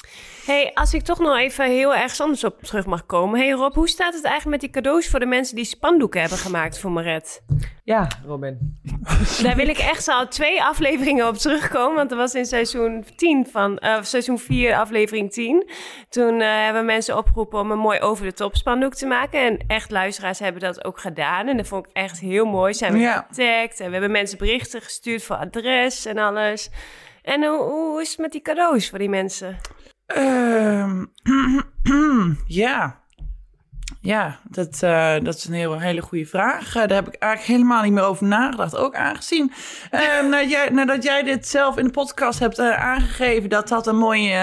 Hey, als ik toch nog even heel erg anders op terug mag komen. Hey Rob, hoe staat het eigenlijk met die cadeaus voor de mensen die spandoeken hebben gemaakt voor Maret? Ja, Robin. Daar wil ik echt al twee afleveringen op terugkomen. Want dat was in seizoen 10 van, eh, seizoen 4, aflevering 10. Toen eh, hebben mensen opgeroepen om een mooi over de top spandoek te maken. En echt luisteraars hebben dat ook gedaan. En dat vond ik echt heel mooi. Zijn we Ja. getagd en we hebben mensen berichten gestuurd voor adres en alles. En hoe, hoe is het met die cadeaus voor die mensen? Ehm, ja. Ja, dat, eh, dat is een heel, hele goede vraag. Eh, daar heb ik eigenlijk helemaal niet meer over nagedacht. Ook aangezien, eh, nadat, jij, nadat jij dit zelf in de podcast hebt eh, aangegeven... dat dat een mooi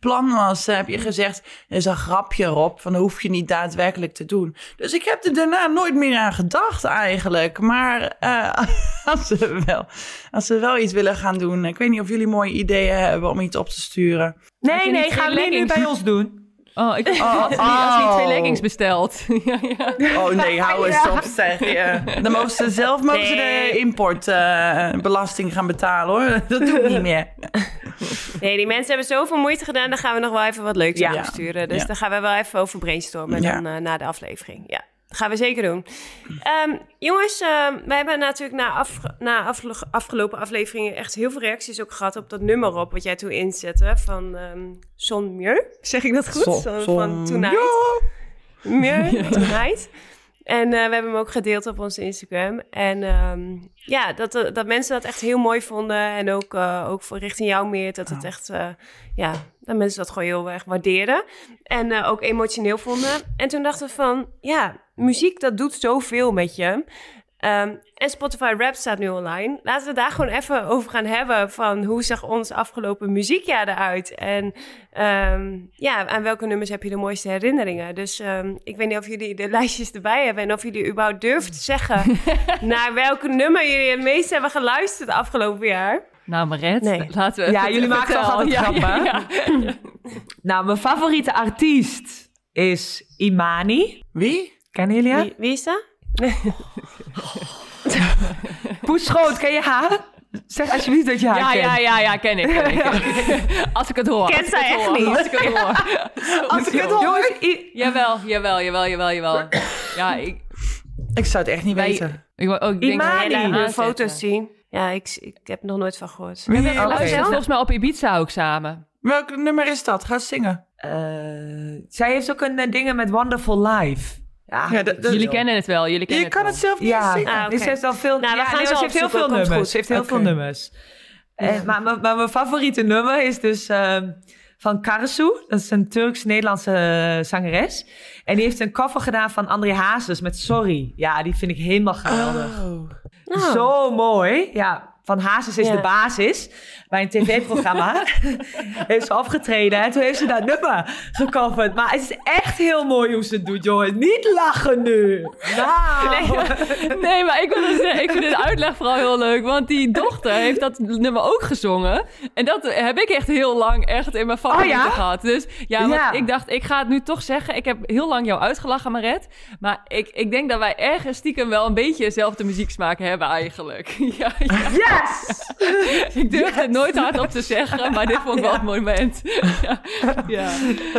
plan was, heb je gezegd... "Het is een grapje, Rob, van dat hoef je niet daadwerkelijk te doen. Dus ik heb er daarna nooit meer aan gedacht eigenlijk. Maar als, ze wel, als ze wel iets willen gaan doen... ik weet niet of jullie mooie ideeën hebben om iets op te sturen. Nee, nee, gaan twee we nu bij ons doen. Oh, ik die, als die twee leggings besteld. ja, ja. Oh nee, hou eens op zeg. Ja. Dan mogen ze zelf mogen ze de Nee. importbelasting gaan betalen hoor. Dat doe ik niet meer. Nee, die mensen hebben zoveel moeite gedaan. Daar gaan we nog wel even wat leuks Ja. aan sturen. Dus Ja. daar gaan we wel even over brainstormen Ja. dan, eh, na de aflevering. Ja, gaan we zeker doen. Ehm, jongens, ehm, we hebben natuurlijk na, afge- na afge- afgelopen afleveringen echt heel veel reacties ook gehad op dat nummer op wat jij toen inzette van ehm Son Mieux. Zeg ik dat goed? Son- van Tonight. Mieux, Tonight. En eh, we hebben hem ook gedeeld op onze Instagram. En ja, dat, eh, dat mensen dat echt heel mooi vonden. En ook, eh, ook voor richting jou meer. Dat het echt, ja, dat mensen dat gewoon heel erg waardeerden. En ook emotioneel vonden. En toen dachten we van, ja, muziek dat doet zoveel met je. Ehm, en Spotify Rap staat nu online. Laten we daar gewoon even over gaan hebben. Van hoe zag ons afgelopen muziekjaar eruit? En ehm, ja, aan welke nummers heb je de mooiste herinneringen? Dus ehm, ik weet niet of jullie de lijstjes erbij hebben. En of jullie überhaupt durven te zeggen naar welke nummer jullie het meest hebben geluisterd afgelopen jaar. Nou, Maret, Nee. laten we Ja, jullie maken toch altijd Ja, grappen? ja, ja. Nou, mijn favoriete artiest is Imani. Wie? Kennen jullie haar? Wie, wie is dat? Poes Schoot, ken je haar? Zeg alsjeblieft dat je haar Ja, kent. ja, ja, ja, ken ik. Ken ik, ken ik. Als ik het hoor. Kent als ik zij het echt hoor, niet? Als ik het hoor. Als ik het hoor. Jongens, i- Jawel, jawel, jawel, jawel, jawel. Ja, ik... Ik zou het echt niet Wij, weten. ik, wou ook, ik denk Imani. dat we de foto's zien. Ja, ik, ik heb er nog nooit van gehoord. Wie- Oké. Luisteren volgens mij op Ibiza ook samen. Welk nummer is dat? Ga zingen. Eh, zij heeft ook een eh, dingen met Wonderful Life. Ja, Ja, dat- dat- Jullie kennen het wel, jullie kennen Je kan het zelf niet Ja, zingen. Ah, dus ze heeft al veel, Nou, ja, nee, ze heeft heel veel nummers. goed. Ze heeft heel veel nummers. En, maar, maar, maar mijn favoriete nummer is dus ehm, van Karasu. Dat is een Turks-Nederlandse eh, zangeres. En die heeft een cover gedaan van André Hazes met Sorry. Ja, die vind ik helemaal geweldig. Oh. Oh. Zo mooi. Ja, van Hazes is Ja. de basis. Bij een tv-programma heeft ze opgetreden. En toen heeft ze dat nummer gecoverd. Maar het is echt heel mooi hoe ze het doet, jongens. Niet lachen nu. Nou. Nee, maar ik, wil dus zeggen, ik vind de uitleg vooral heel leuk. Want die dochter heeft dat nummer ook gezongen. En dat heb ik echt heel lang echt in mijn favorieten Oh ja? gehad. Dus ja, ik dacht, ik ga het nu toch zeggen. Ik heb heel lang jou uitgelachen, Maret. Maar ik, ik denk dat wij ergens stiekem wel een beetje dezelfde muzieksmaak hebben eigenlijk. Ja, ja. Yes! Ik durf het nooit hardop te zeggen, maar dit vond ik wel het moment. ja. ja.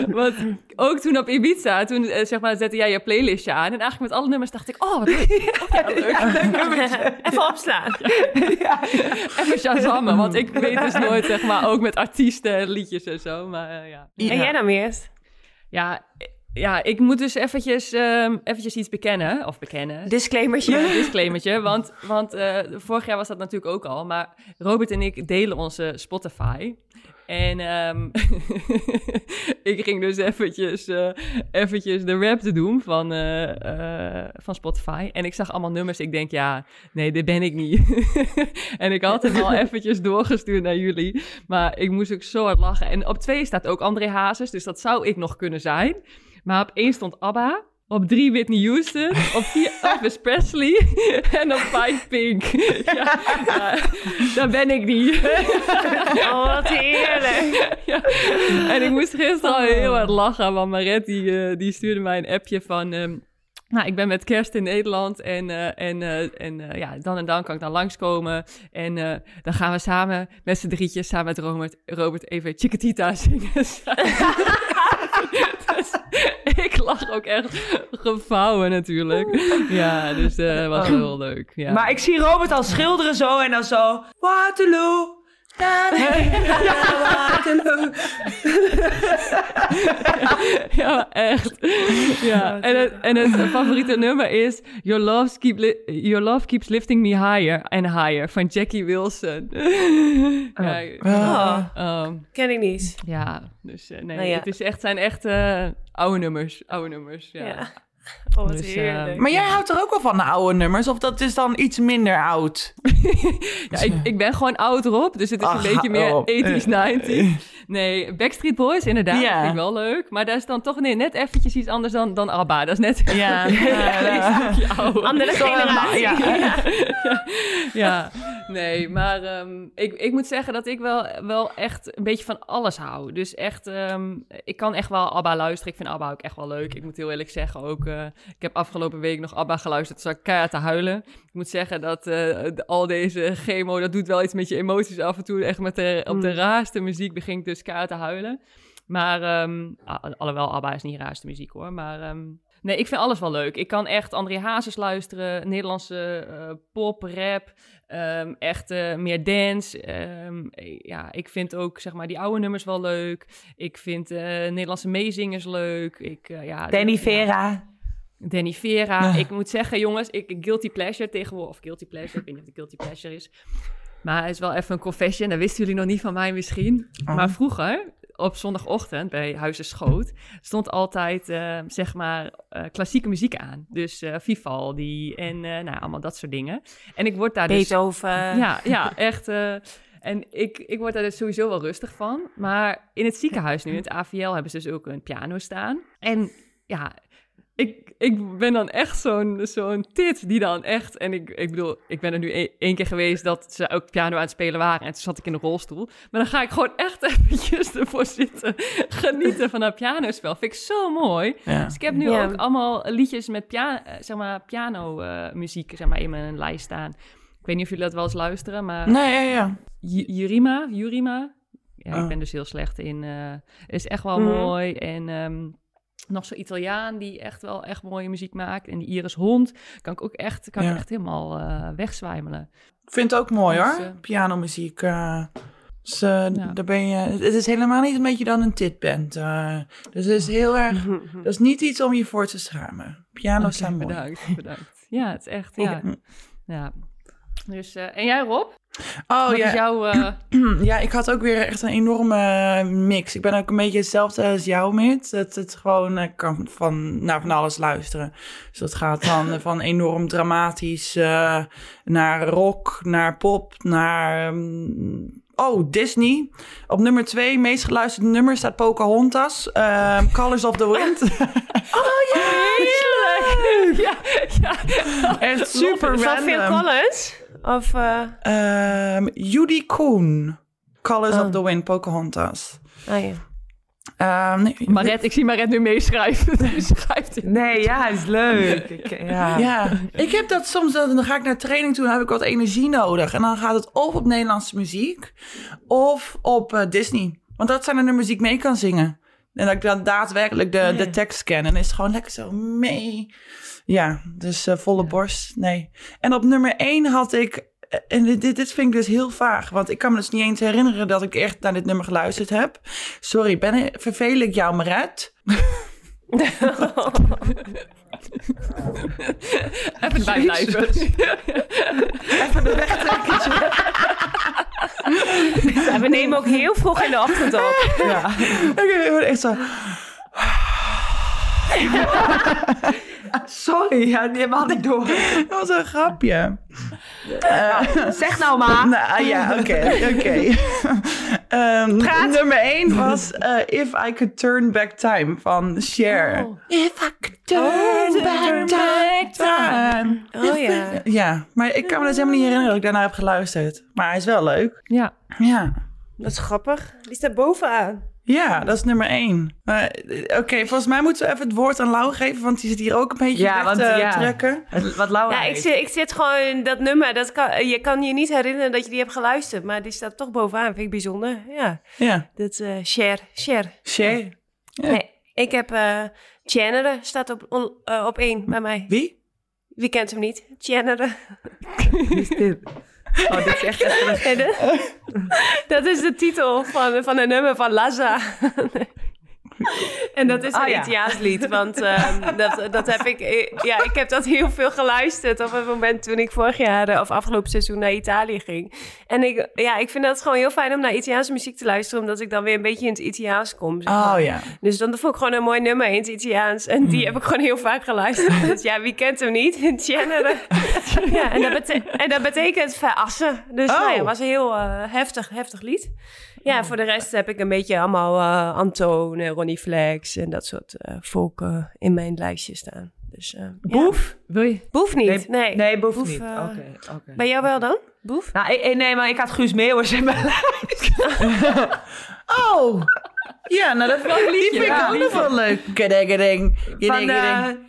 Want ook toen op Ibiza, toen eh, zeg maar, zette jij je playlistje aan. En eigenlijk met alle nummers dacht ik, oh, wat leuk. Oh, ja, leuk. Even opslaan. Even shazammen, want ik weet dus nooit, zeg maar, ook met artiesten, liedjes en zo. Maar eh, ja. En jij dan meer? Ja, ja, ik moet dus eventjes, ehm, eventjes iets bekennen. Of bekennen. Disclaimertje. Disclaimertje, want, want eh, vorig jaar was dat natuurlijk ook al. Maar Robert en ik delen onze Spotify. En ehm, ik ging dus eventjes, eh, eventjes de rap te doen van, eh, van Spotify. En ik zag allemaal nummers. Ik denk, ja, nee, dit ben ik niet. en ik had hem al eventjes doorgestuurd naar jullie. Maar ik moest ook zo hard lachen. En op twee staat ook André Hazes, dus dat zou ik nog kunnen zijn. Maar op één stond ABBA. Op drie Whitney Houston. Op vier Elvis Presley. En op vijf Pink. Ja, ja, daar ben ik niet. Oh, wat heerlijk. Ja. En ik moest gisteren al heel hard lachen, want Maret die, eh, die stuurde mij een appje van... ehm, nou, ik ben met kerst in Nederland en, eh, en, eh, en eh, ja, dan en dan kan ik dan langskomen. En eh, dan gaan we samen met z'n drietjes, samen met Robert, Robert even Chiquitita zingen. Dus, ik lag ook echt gevouwen natuurlijk. Ja, dus dat was wel heel leuk. Ja. Maar ik zie Robert al schilderen zo en dan zo... Waterloo. Waterloo. ja, echt. Ja. En, het, en het favoriete nummer is Your Love, keep li- Your Love Keeps Lifting Me Higher and Higher van Jackie Wilson. ja, Ah. ehm, Ken ik niet. ja, dus eh, nee, Nou ja. het is echt, zijn echt eh, oude nummers. Oude nummers, ja. Ja. Oh, wat Dus, heerlijk. eh, Maar jij houdt er ook wel van de oude nummers? Of dat is dan iets minder oud? Ja, ik, ik ben gewoon oud erop, dus het is Ach, een beetje meer oh. 80s, 90s. Nee, Backstreet Boys inderdaad, Ja. vind ik wel leuk. Maar daar is dan toch nee, net eventjes iets anders dan, dan ABBA. Dat is net Ja. ouder. Andere generatie. Ja. ja, ja, nee, maar ehm, ik, ik moet zeggen dat ik wel, wel echt een beetje van alles hou. Dus echt, ehm, ik kan echt wel ABBA luisteren. Ik vind ABBA ook echt wel leuk. Ik moet heel eerlijk zeggen ook, eh, ik heb afgelopen week nog ABBA geluisterd, zat ik keihard te huilen. Ik moet zeggen dat eh, de- al deze chemo, dat doet wel iets met je emoties af en toe. Echt met de, op de raarste muziek begin ik dus keihard te huilen. Maar, ah, alhoewel ABBA is niet raarste muziek hoor, maar... ehm, Nee, ik vind alles wel leuk. Ik kan echt André Hazes luisteren, Nederlandse eh, pop, rap, ehm, echt meer dance. Eh, ja, ik vind ook zeg maar die oude nummers wel leuk. Ik vind eh, Nederlandse meezingers leuk. Ik, ja, Danny ja, Vera. Danny Vera. Ik moet zeggen, jongens, ik guilty pleasure tegenwoordig, of guilty pleasure, ik weet niet of het guilty pleasure is. Maar het is wel even een confession, dat wisten jullie nog niet van mij misschien. Oh. Maar vroeger, op zondagochtend bij Huizen Schoot, stond altijd, eh, zeg maar, eh, klassieke muziek aan. Dus eh, Vivaldi en nou, allemaal dat soort dingen. En ik word daar dus... Beethoven. Ja, ja, echt. en ik, ik word daar dus sowieso wel rustig van. Maar in het ziekenhuis nu, in het AVL, hebben ze dus ook een piano staan. En ja, ik, ik ben dan echt zo'n zo'n tit die dan echt... En ik, ik bedoel, ik ben er nu e- één keer geweest dat ze ook piano aan het spelen waren. En toen zat ik in een rolstoel. Maar dan ga ik gewoon echt eventjes ervoor zitten. Genieten van dat pianospel. Vind ik zo mooi. Ja. Dus ik heb nu Ja. ook allemaal liedjes met pia eh, zeg maar, piano eh, muziek zeg maar, in mijn lijst staan. Ik weet niet of jullie dat wel eens luisteren, maar Nee, ja, ja. J- Jurima, Jurima. Ja, Oh. ik ben dus heel slecht in. eh is echt wel Mhm. mooi. En ehm, nog zo'n Italiaan die echt wel echt mooie muziek maakt. En die Iris Hond kan ik ook echt, kan Ja. ik echt helemaal eh, wegzwijmelen. Ik vind het ook mooi Dus, hoor, eh, pianomuziek. dus, eh, Ja. daar ben je, het is helemaal niet omdat je dan een tit bent. dus het is heel erg, dat is niet iets om je voor te schamen. Piano's Oké, zijn mooi. bedankt, bedankt. Ja, het is echt, ja. Ja. Ja. Dus, eh, en jij Rob? Oh Wat ja. is jouw... eh, Ja, ik had ook weer echt een enorme mix. Ik ben ook een beetje hetzelfde als jou, Mit. Dat het gewoon eh, kan van, naar van alles luisteren. Dus dat gaat dan van enorm dramatisch naar rock, naar pop, naar... ehm, oh, Disney. Op nummer twee, meest geluisterde nummer, staat Pocahontas. ehm Colors of the Wind. Heerlijk! ja, ja. echt super random. Collins? Of... eh, Ehm Judy Koen. Colors Oh. of the Wind, Pocahontas. oh ja. Ehm, nee, Maret, ik zie Maret nu meeschrijven. Schrijft het. Nee, ja, is leuk. Ik, ja. Ja, ik heb dat soms, dan dan ga ik naar training toe, dan heb ik wat energie nodig. En dan gaat het of op Nederlandse muziek, of op eh, Disney. Want dat zijn de nummers die ik mee kan zingen. En dat ik dan daadwerkelijk de, de tekst ken. En is het gewoon lekker zo mee. Ja, dus eh, volle borst, nee. En op nummer één had ik, eh, en dit, dit vind ik dus heel vaag. Want ik kan me dus niet eens herinneren dat ik echt naar dit nummer geluisterd heb. Sorry, ben ik, vervel ik jou, Maret? Even bijblijven. Even een wegtrekkertje. Ja, we nemen ook heel vroeg in de ochtend op. Ja. Oké, ik word echt zo... Sorry, ja, die helemaal niet door. Dat was een grapje. Zeg nou maar. Nou ja, oké, oké. Ehm, nummer 1 was eh, If I Could Turn Back Time van Cher. If I could turn back time. Oh ja. Ja, maar ik kan me dus helemaal niet herinneren dat ik daarna heb geluisterd. Maar hij is wel leuk. Ja. Ja. Dat is grappig. Die staat bovenaan. Ja, dat is nummer 1. Oké, volgens mij moeten we even het woord aan Lau geven, want die zit hier ook een beetje Ja, weg want te ja. trekken. Wat Laura Ja, ik heeft. zit, ik zit gewoon dat nummer. Dat kan, je kan je niet herinneren dat je die hebt geluisterd. Maar die staat toch bovenaan. Vind ik bijzonder. Ja, Ja, dat eh share. Share. Cher. Ja. Nee, ik heb eh Chandler staat op, on- eh, op één bij mij. Wie? Wie kent hem niet? Chandler. Wie is dit? Oh, dit is echt dat- dat is de titel van, van een nummer van Laza. En dat is een Ah, ja. Italiaans lied, want ehm, dat, dat heb ik... Ja, ik heb dat heel veel geluisterd op het moment toen ik vorig jaar eh, of afgelopen seizoen naar Italië ging. En ik, ja, ik vind dat gewoon heel fijn om naar Italiaanse muziek te luisteren, omdat ik dan weer een beetje in het Italiaans kom. zeg maar. Oh ja. Dus dan vond ik gewoon een mooi nummer in het Italiaans. En die heb ik gewoon heel vaak geluisterd. Dus ja, wie kent hem niet? Chandler. Ja, en dat, bete- en dat betekent verassen. Dus Oh. nou ja, het was een heel eh, heftig, heftig lied. Ja, voor de rest heb ik een beetje allemaal eh Antoon en Ronnie Flex en dat soort eh volk eh, in mijn lijstje staan. Dus, eh, ja. Boef? Wil je? Boef niet, nee. Nee, Boef, Boef, niet. Oké, oké. Bij jou wel dan? Boef? Nou, ik- nee, maar ik had Guus Meeuwers in mijn lijst. Oh! Ja, nou dat vind ik, die vind ik Ja, ook nog wel leuk. Van,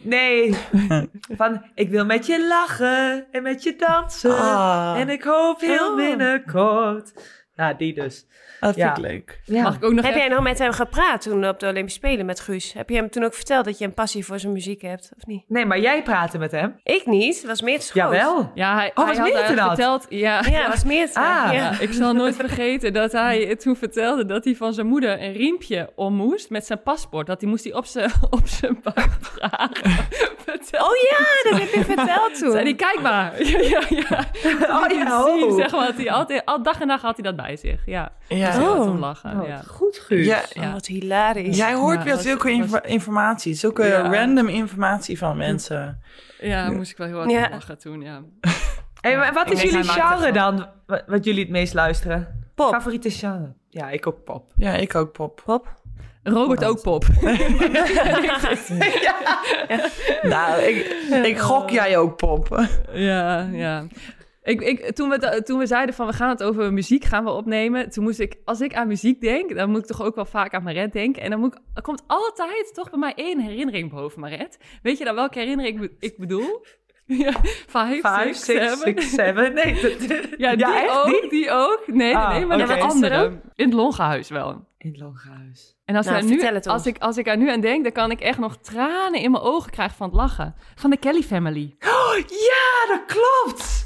nee. Van, ik wil met je lachen en met je dansen. Ah. En ik hoop heel Oh. binnenkort. Ja, die dus. Dat vind Ja. ik leuk. Ja. Mag ik ook nog Heb even- jij nog met hem gepraat toen op de Olympische Spelen met Guus? Heb je hem toen ook verteld dat je een passie voor zijn muziek hebt, of niet? Nee, maar jij praatte met hem. Ik niet, het was meer te schoot. Jawel. Ja, hij, Oh, hij was had dat? verteld... Ja, Ja, het was meer te Ah. ja. Ja, ik zal nooit vergeten dat hij toen vertelde dat hij van zijn moeder een riempje om moest met zijn paspoort. Dat hij moest hij op zijn, op zijn buik dragen. Oh ja, dat heb je verteld toen. Zei hij, kijk maar. Ja, ja, ja. Oh ja, zien, oh. zeg maar, dat hij altijd, al dag en dag had hij dat bij zich. Ja, Ja. Dus was Oh. om lachen. Oh, ja. Goed, Guus. Ja, Oh, wat hilarisch. Jij hoort Ja, weer zulke was- inf- informatie, zulke Ja. random informatie van mensen. ja, daar moest ik wel heel hard Ja. om lachen toen, ja. Hey, maar wat is jullie genre dan? Wat, wat jullie het meest luisteren? Pop. Favoriete genre? Ja, ik ook pop. Ja, ik ook pop. Pop. Robert ook pop. Nou, ik, ik gok jij ook pop. Ja, ja. Ik, ik, toen, we, toen we zeiden van we gaan het over muziek gaan we opnemen, toen moest ik, als ik aan muziek denk, dan moet ik toch ook wel vaak aan Maret denken. En dan moet ik, er komt altijd toch bij mij één herinnering boven Maret. Weet je dan welke herinnering ik, ik bedoel? Ja, vijf, Vijf, six, six, seven. six, seven. Nee, dat, Ja, die echt? ook, Die? die? ook. Nee, Ah, nee, maar oké. de er andere. In het Longenhuis wel. In het Longenhuis. En als, Nou, nu, als, ik, als ik er nu aan denk, dan kan ik echt nog tranen in mijn ogen krijgen van het lachen. Van de Kelly Family. Oh, ja, dat klopt!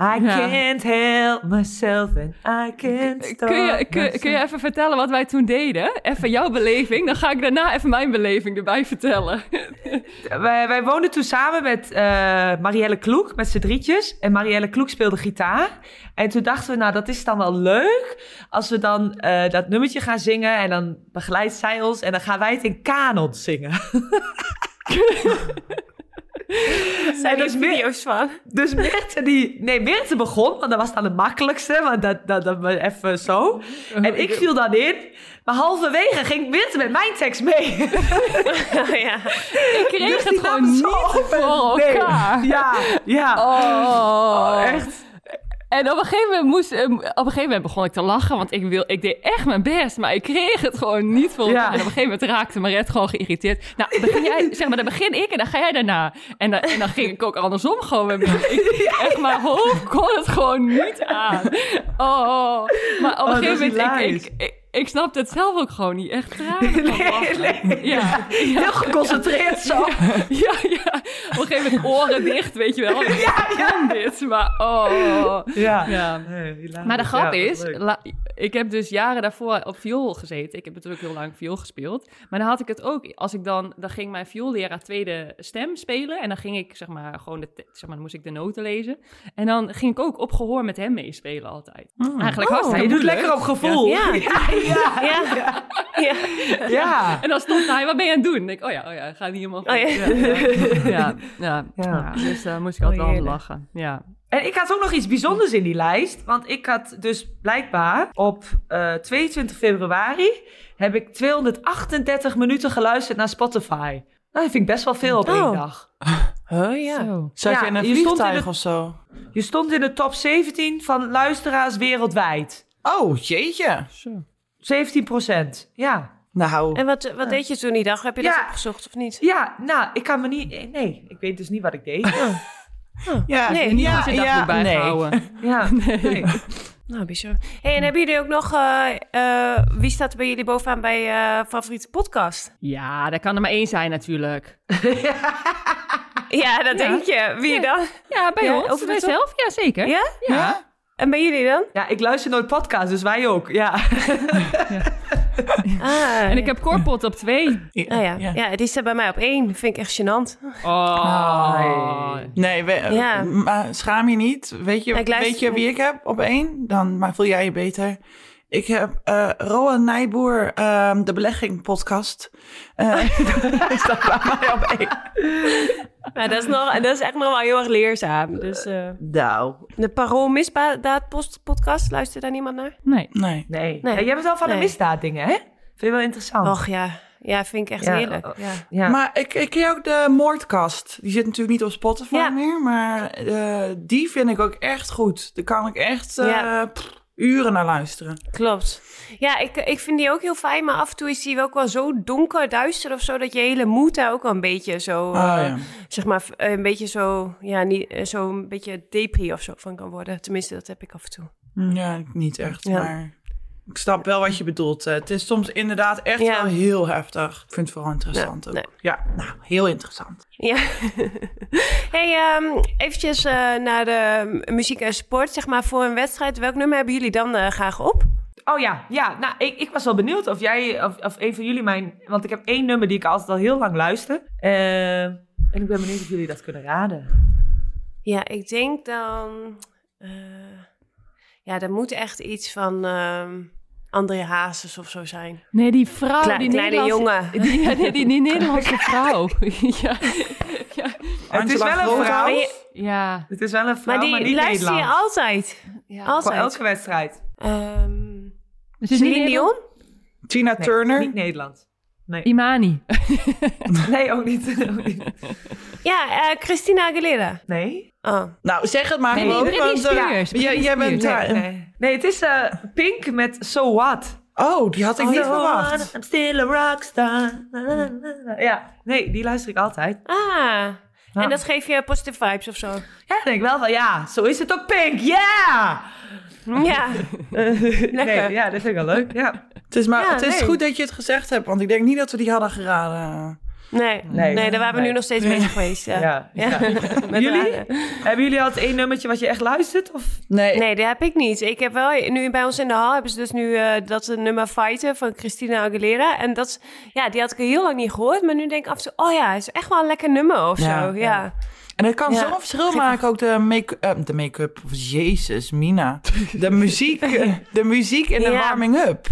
I Ja. can't help myself and I can't stop Kun je, kun je even vertellen wat wij toen deden? Even jouw beleving. Dan ga ik daarna even mijn beleving erbij vertellen. Wij, wij woonden toen samen met eh, Marielle Kloek, met z'n drietjes. En Marielle Kloek speelde gitaar. En toen dachten we, nou, dat is dan wel leuk als we dan eh, dat nummertje gaan zingen. En dan begeleidt zij ons en dan gaan wij het in kanon zingen. Zijn dus er video's van? Dus Meerte die... Nee, Meerte begon, want dat was dan het makkelijkste. Want dat, dat, dat even zo. En ik viel dan in. Maar halverwege ging Meerte met mijn tekst mee. ja. Ik kreeg Dus het gewoon niet voor nee. elkaar. Ja, ja. Oh. echt. En op een gegeven moment moest, eh, op een gegeven moment begon ik te lachen, want ik, wil, ik deed echt mijn best, maar ik kreeg het gewoon niet. Ja. En op een gegeven moment raakte Maret gewoon geïrriteerd. Nou, begin jij, zeg maar, dan begin ik en dan ga jij daarna. En, dan- en dan ging ik ook andersom gewoon met mijn- ik, Echt, mijn hoofd kon het gewoon niet aan. Oh, maar op een Oh, gegeven moment, ik, hilarisch. ik, ik, ik snapte het zelf ook gewoon niet. Echt tranen van Nee, nee. Ja, ja. Heel geconcentreerd zo. Ja, ja. Op een gegeven moment oren dicht, weet je wel. Ja, ja. dit, maar oh. Ja. Ja. Nee. Maar de grap Ja, is, la- ik heb dus jaren daarvoor op viool gezeten. Ik heb natuurlijk heel lang viool gespeeld. Maar dan had ik het ook, als ik dan, dan ging mijn vioolleraar tweede stem spelen. En dan ging ik, zeg maar, gewoon, de, zeg maar, dan moest ik de noten lezen. En dan ging ik ook op gehoor met hem meespelen altijd. Eigenlijk Oh, hartstikke je doet lekker op gevoel. Ja. ja, ja. Ja. ja. ja. En dan stond hij, wat ben je aan het doen? En ik, oh ja, oh ja, ga niet helemaal. Oh ja. ja, ja, dus daar moest ik altijd Oh, wel om heerlijk. lachen. Ja. En ik had ook nog iets bijzonders in die lijst. Want ik had dus blijkbaar op eh, 22 februari... heb ik 238 minuten geluisterd naar Spotify. Nou, dat vind ik best wel veel op één Oh. dag. Oh ja. Zo. Zat Ja, je in een je stond in vliegtuig de- of zo? Je stond in de top 17 van luisteraars wereldwijd. Oh, jeetje. Zo. 17 procent, ja. Nou, En wat, wat deed je toen die dag? Heb je dat Ja. opgezocht of niet? Ja, nou, ik kan me niet... Nee, ik weet dus niet wat ik deed. ja, Nee, Niet ja, dagboek ja, nee. bijgehouden. Ja, nee. Nou, bizar. Hey, en hebben jullie ook nog... eh, eh, wie staat er bij jullie bovenaan bij eh favoriete podcast? Ja, dat kan er maar één zijn natuurlijk. Ja, dat denk je. Wie dan? Ja, bij Ja, ons. over Over de wij top? zelf? Ja, zeker. Ja? Ja. En bij jullie dan? Ja, ik luister nooit podcasts, dus wij ook. Ja. Ah, En ik heb Corpot op twee. Ah ja. Ja. die staat bij mij op één. Vind ik echt gênant. Oh. Nee, we, Ja. maar schaam je niet. Weet je, Ja, luister- weet je wie ik heb op één? Dan maar voel jij je beter. Ik heb eh Rowan Nijboer, ehm, de belegging podcast. Eh is dat bij mij op één? Maar dat is, nog, dat is echt nog wel heel erg leerzaam. Dus eh, Nou, de Parool Misdaad podcast, luistert daar niemand naar? Nee. nee. Nee. Nee. Ja, jij bent wel van de Nee. misdaaddingen, hè? Vind je wel interessant? Och ja, ja, vind ik echt Ja, heerlijk. oh, Ja. ja. Maar ik, ik ken ook de Moordkast. Die zit natuurlijk niet op Spotify Ja. meer. Maar eh, die vind ik ook echt goed. Daar kan ik echt eh, pff, uren naar luisteren. Klopt. Ja, ik, ik vind die ook heel fijn, maar af en toe is die ook wel zo donker, duister of zo, dat je hele moed daar ook wel een beetje zo, Oh, eh, ja. zeg maar, eh, een beetje zo, ja, niet, eh, zo een beetje depri of zo van kan worden. Tenminste, dat heb ik af en toe. Ja, niet echt. Ja. Maar ik snap wel wat je bedoelt. Eh, Het is soms inderdaad echt Ja. wel heel heftig. Ik vind het vooral interessant Ja, ook. nee. Ja, nou, heel interessant. Ja. hey, ehm eventjes eh, naar de muziek en sport, zeg maar, voor een wedstrijd. Welk nummer hebben jullie dan eh, graag op? Oh ja, ja. Nou, ik, ik was wel benieuwd of jij, of, of een van jullie mijn... Want ik heb één nummer die ik altijd al heel lang luister. En ik ben benieuwd of jullie dat kunnen raden. Ja, ik denk dan, eh, ja, er moet echt iets van ehm André Hazes of zo zijn. Nee, die vrouw, Kle- die kleine Nederlandse- jongen. Die, ja, die, die, die Nederlandse vrouw. ja. ja. Het is wel een vrouw. Maar, je- Ja. Het is wel een vrouw, maar maar, die niet luister je altijd. ja. Voor Altijd. elke wedstrijd. Ehm Het is Celine niet Dion? Tina Nee, Turner. Niet Nederland. Nee, Imani. nee ook, niet, ook niet. Ja, eh, Christina Aguilera. Nee? Oh. Nou, zeg het maar Nee, gewoon. Britney want, eh, Spears, jij- Britney jij bent daar. Nee, nee het is eh, Pink met So What. Oh, die had ik niet So verwacht. what, I'm still a rockstar. Ja, nee, die luister ik altijd. Ah. En dat geeft je positive vibes of zo? Ja, denk ik wel van, ja, zo is het ook Pink, ja! Ja. nee, ja, dat vind ik wel leuk, ja. Het is, maar, Ja, het is nee. goed dat je het gezegd hebt, want ik denk niet dat we die hadden geraden. Nee, nee, Nee. daar waren we Nee. nu nog steeds bezig geweest. Ja. Ja, ja. Met Jullie? Hebben jullie al het één nummertje wat je echt luistert? Of? Nee, Nee, dat heb ik niet. Ik heb wel, nu bij ons in de hal hebben ze dus nu eh, dat nummer Fighten van Christina Aguilera. En dat, ja, die had ik al heel lang niet gehoord. Maar nu denk ik af en toe, oh ja, het is echt wel een lekker nummer of Ja, zo. Ja. En het kan Ja. zo'n verschil maken, ook de make- eh, de make-up. Jezus, Mina. De muziek, de muziek in de Ja. warming-up.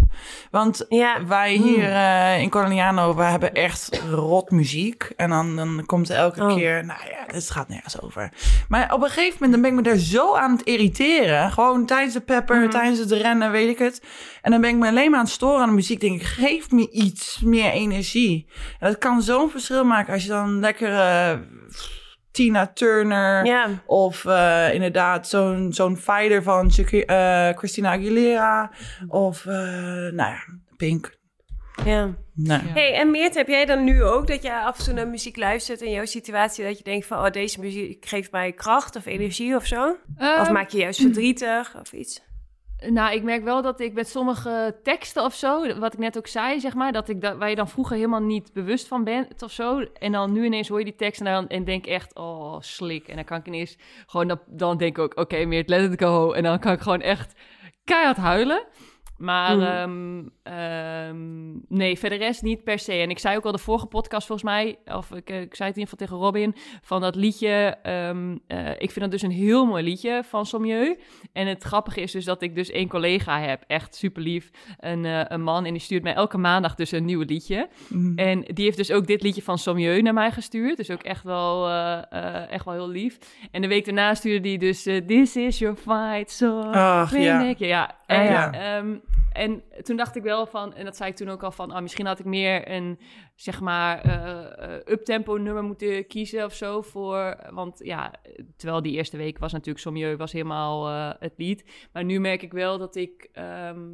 Want Ja. wij hier eh, in Coloniano, we hebben echt rot muziek. En dan, dan komt elke Oh. keer, nou ja, dit gaat nergens over. Maar op een gegeven moment dan ben ik me daar zo aan het irriteren. Gewoon tijdens de pepper, tijdens het rennen, weet ik het. En dan ben ik me alleen maar aan het storen aan de muziek. Denk ik, geef me iets meer energie. En dat kan zo'n verschil maken als je dan lekker... eh, Tina Turner. Of eh, inderdaad zo'n zo'n fighter van eh, Christina Aguilera. Of, eh, nou ja, Pink. ja. Nee. Hey, en Meert, heb jij dan nu ook dat je af en toe naar muziek luistert in jouw situatie? Dat je denkt van, oh, deze muziek geeft mij kracht of energie of zo? of Ehm, maak je juist verdrietig of iets? Nou, ik merk wel dat ik met sommige teksten of zo, wat ik net ook zei, zeg maar, dat ik da waar je dan vroeger helemaal niet bewust van bent of zo. En dan nu ineens hoor je die tekst en dan en denk echt, oh, slik. En dan kan ik ineens gewoon, dan, dan denk ik ook, oké, meer let it go. En dan kan ik gewoon echt keihard huilen. Maar Mm. ehm, nee, verder rest niet per se. En ik zei ook al de vorige podcast volgens mij, of ik, eh, ik zei het in ieder geval tegen Robin, van dat liedje. ehm, eh, ik vind dat dus een heel mooi liedje van Sommieu. En het grappige is dus dat ik dus één collega heb, echt super lief, een, eh, een man. En die stuurt mij elke maandag dus een nieuw liedje. Mm. En die heeft dus ook dit liedje van Sommieu naar mij gestuurd. Dus ook echt wel, echt wel heel lief. En de week daarna stuurde hij dus This is your fight song. Ach, Vind ja. ik. Ja, en, Ja. En toen dacht ik wel van, en dat zei ik toen ook al van, ah, misschien had ik meer een, zeg maar, eh, uptempo nummer moeten kiezen of zo voor, want ja, terwijl die eerste week was natuurlijk Sommieu was helemaal eh, het lied. Maar nu merk ik wel dat ik, ehm,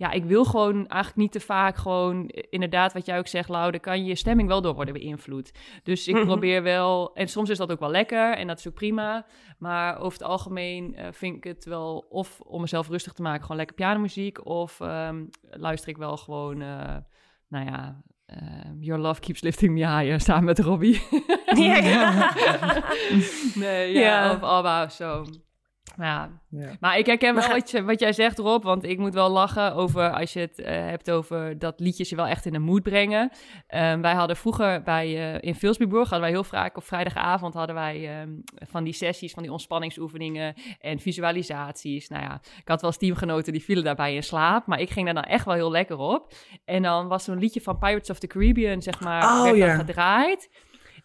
ja, ik wil gewoon eigenlijk niet te vaak gewoon, inderdaad wat jij ook zegt, Lau, daar kan je stemming wel door worden beïnvloed. Dus ik Mhm. probeer wel, en soms is dat ook wel lekker en dat is ook prima. Maar over het algemeen eh, vind ik het wel, of om mezelf rustig te maken, gewoon lekker pianomuziek. Of ehm, luister ik wel gewoon, eh, nou ja, eh, Your Love Keeps Lifting Me Higher samen met Robbie. Ja, ja. nee, ja, Ja. of ABBA of zo. Ja. Ja. Maar ik herken wel wat, je, wat jij zegt, Rob. Want ik moet wel lachen over als je het eh, hebt over dat liedjes je wel echt in de mood brengen. Ehm, wij hadden vroeger bij, eh, in Vilsbiburg hadden wij heel vaak op vrijdagavond hadden wij ehm, van die sessies, van die ontspanningsoefeningen en visualisaties. Nou ja, ik had wel eens teamgenoten die vielen daarbij in slaap. Maar ik ging daar dan echt wel heel lekker op. En dan was zo'n liedje van Pirates of the Caribbean, zeg maar, Oh, werd gedraaid.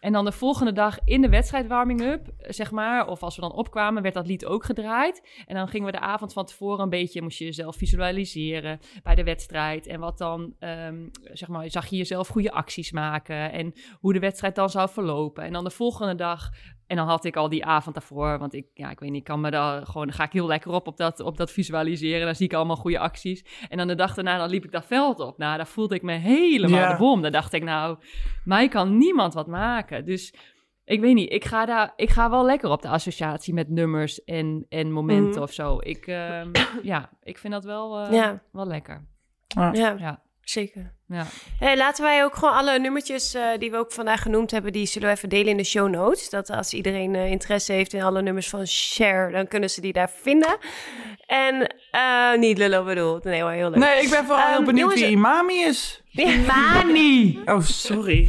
En dan de volgende dag in de wedstrijd warming-up, zeg maar, of als we dan opkwamen, werd dat lied ook gedraaid. En dan gingen we de avond van tevoren een beetje, moest je jezelf visualiseren bij de wedstrijd. En wat dan, ehm, zeg maar, zag je jezelf goede acties maken en hoe de wedstrijd dan zou verlopen. En dan de volgende dag, en dan had ik al die avond daarvoor, want ik, ja, ik weet niet, ik kan me daar gewoon, ga ik heel lekker op op dat, op dat visualiseren. Dan zie ik allemaal goede acties. En dan de dag daarna, dan liep ik dat veld op. Nou, daar voelde ik me helemaal Ja. de bom. Dan dacht ik, nou, mij kan niemand wat maken. Dus ik weet niet, ik ga, daar, ik ga wel lekker op de associatie met nummers en, en momenten Mhm. of zo. Ik, ehm, ja, ik vind dat wel, eh, Ja. wel lekker. ja, Ja, zeker. ja. Hey, laten wij ook gewoon alle nummertjes eh, die we ook vandaag genoemd hebben, die zullen we even delen in de show notes. Dat als iedereen eh, interesse heeft in alle nummers van Cher, dan kunnen ze die daar vinden. En eh, niet lullen bedoeld. Nee hoor, heel leuk. Nee, ik ben vooral heel Ehm, benieuwd jongens, wie Imami is. Mani! Oh, sorry.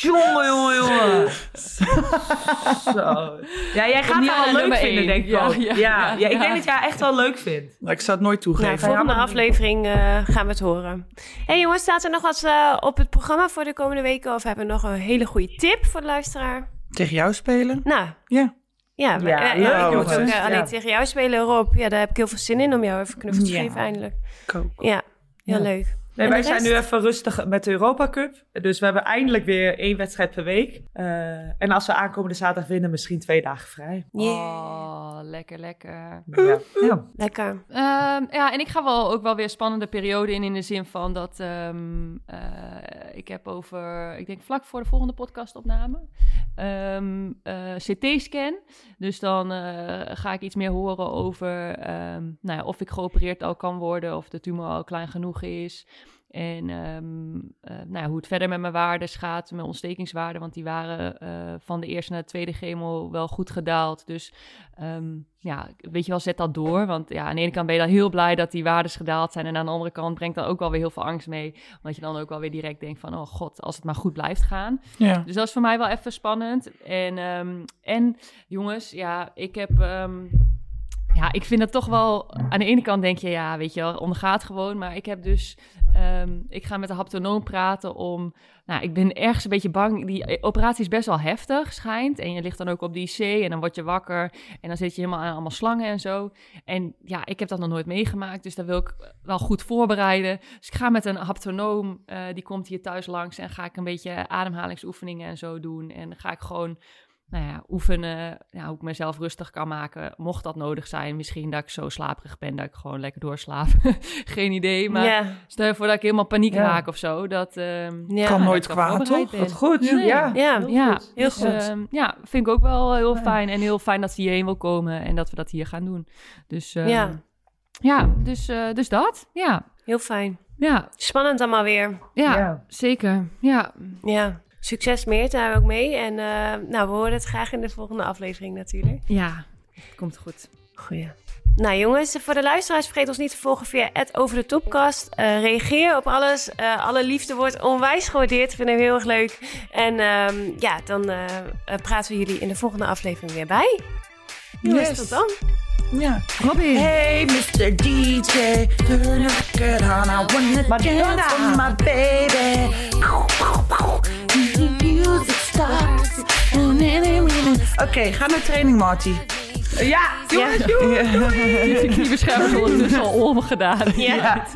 Jongen, jongen, jongen. Zo. Ja, jij gaat haar aan wel leuk vinden, één. denk ik Ja, ook. ja, Ja, ja, ja, ik denk dat jij haar echt wel leuk vindt. Nou, ik zou het nooit Nou, toegeven. volgende maar- aflevering eh, gaan we het horen. hey, jongens, staat er nog wat eh, op het programma voor de komende weken? Of hebben we nog een hele goede tip voor de luisteraar? Tegen jou spelen? Nou, Ja. Ja, Ja, eh, leuk, ik moet ook eh, Ja. alleen tegen jou spelen, Rob. Ja, daar heb ik heel veel zin in om jou even knuffels te Ja. geven eindelijk. Ja, heel Ja. leuk. Nee, En wij zijn nu even rustig met de Europa Cup. Dus we hebben eindelijk weer één wedstrijd per week. Eh, en als we aankomende zaterdag winnen, misschien twee dagen vrij. Yeah. Oh, lekker, lekker. Ja. ja. Lekker. Ehm, ja, en ik ga wel ook wel weer een spannende periode in, in de zin van dat ehm, eh, ik heb over, ik denk vlak voor de volgende podcastopname, ehm, eh, CT-scan. Dus dan eh, ga ik iets meer horen over ehm, nou ja, of ik geopereerd al kan worden, of de tumor al klein genoeg is. En ehm, eh, nou ja, hoe het verder met mijn waardes gaat, mijn ontstekingswaarden. Want die waren eh, van de eerste naar de tweede chemo wel goed gedaald. Dus ehm, ja, weet je wel, zet dat door. Want ja, aan de ene kant ben je dan heel blij dat die waardes gedaald zijn. En aan de andere kant brengt dat ook wel weer heel veel angst mee. Omdat je dan ook wel weer direct denkt van, oh god, als het maar goed blijft gaan. Ja. Dus dat is voor mij wel even spannend. En, ehm, en jongens, ja, ik heb. Ja, ik vind het toch wel. Aan de ene kant denk je, ja, weet je wel, ondergaat gewoon. Maar ik heb dus. ehm, ik ga met de haptonoom praten om. Nou, ik ben ergens een beetje bang. Die operatie is best wel heftig, schijnt. En je ligt dan ook op de IC en dan word je wakker. En dan zit je helemaal aan allemaal slangen en zo. En ja, ik heb dat nog nooit meegemaakt. Dus daar wil ik wel goed voorbereiden. Dus ik ga met een haptonoom. eh, die komt hier thuis langs. En ga ik een beetje ademhalingsoefeningen en zo doen. En ga ik gewoon nou ja, oefenen ja, hoe ik mezelf rustig kan maken. Mocht dat nodig zijn. Misschien dat ik zo slaperig ben dat ik gewoon lekker doorslaap. Geen idee. Maar ja, stel je voor dat ik helemaal paniek Ja. raak of zo. Dat ja. ehm, Kan dat nooit kwaad, toch? Wat goed. Nee. Ja. Ja, Ja, heel dus, goed. ehm, ja, vind ik ook wel heel fijn. En heel fijn dat ze hierheen wil komen en dat we dat hier gaan doen. Dus ehm, Ja. ja, dus, eh, dus dat. Ja, heel fijn. ja, Spannend allemaal weer. ja, Ja. zeker. Ja, Ja, succes meer daar ook mee. En eh, nou, we horen het graag in de volgende aflevering natuurlijk. ja, komt goed. Goeie. Nou jongens, voor de luisteraars vergeet ons niet te volgen via het Over de Topcast. Eh, reageer op alles. Eh, alle liefde wordt onwijs gewaardeerd. Vinden we heel erg leuk. En ehm, ja, dan praten we jullie in de volgende aflevering weer bij. Jongens, Yes. tot dan. Ja. Robin. Hey, Mr. DJ, turn the record on. I wanna Madonna. dance with my baby. The music starts. Oké, ga naar training, Marty. Ja, jongens, Ja. Je heeft je kniebeschermers ondertussen al omgedaan. Ja. Ja.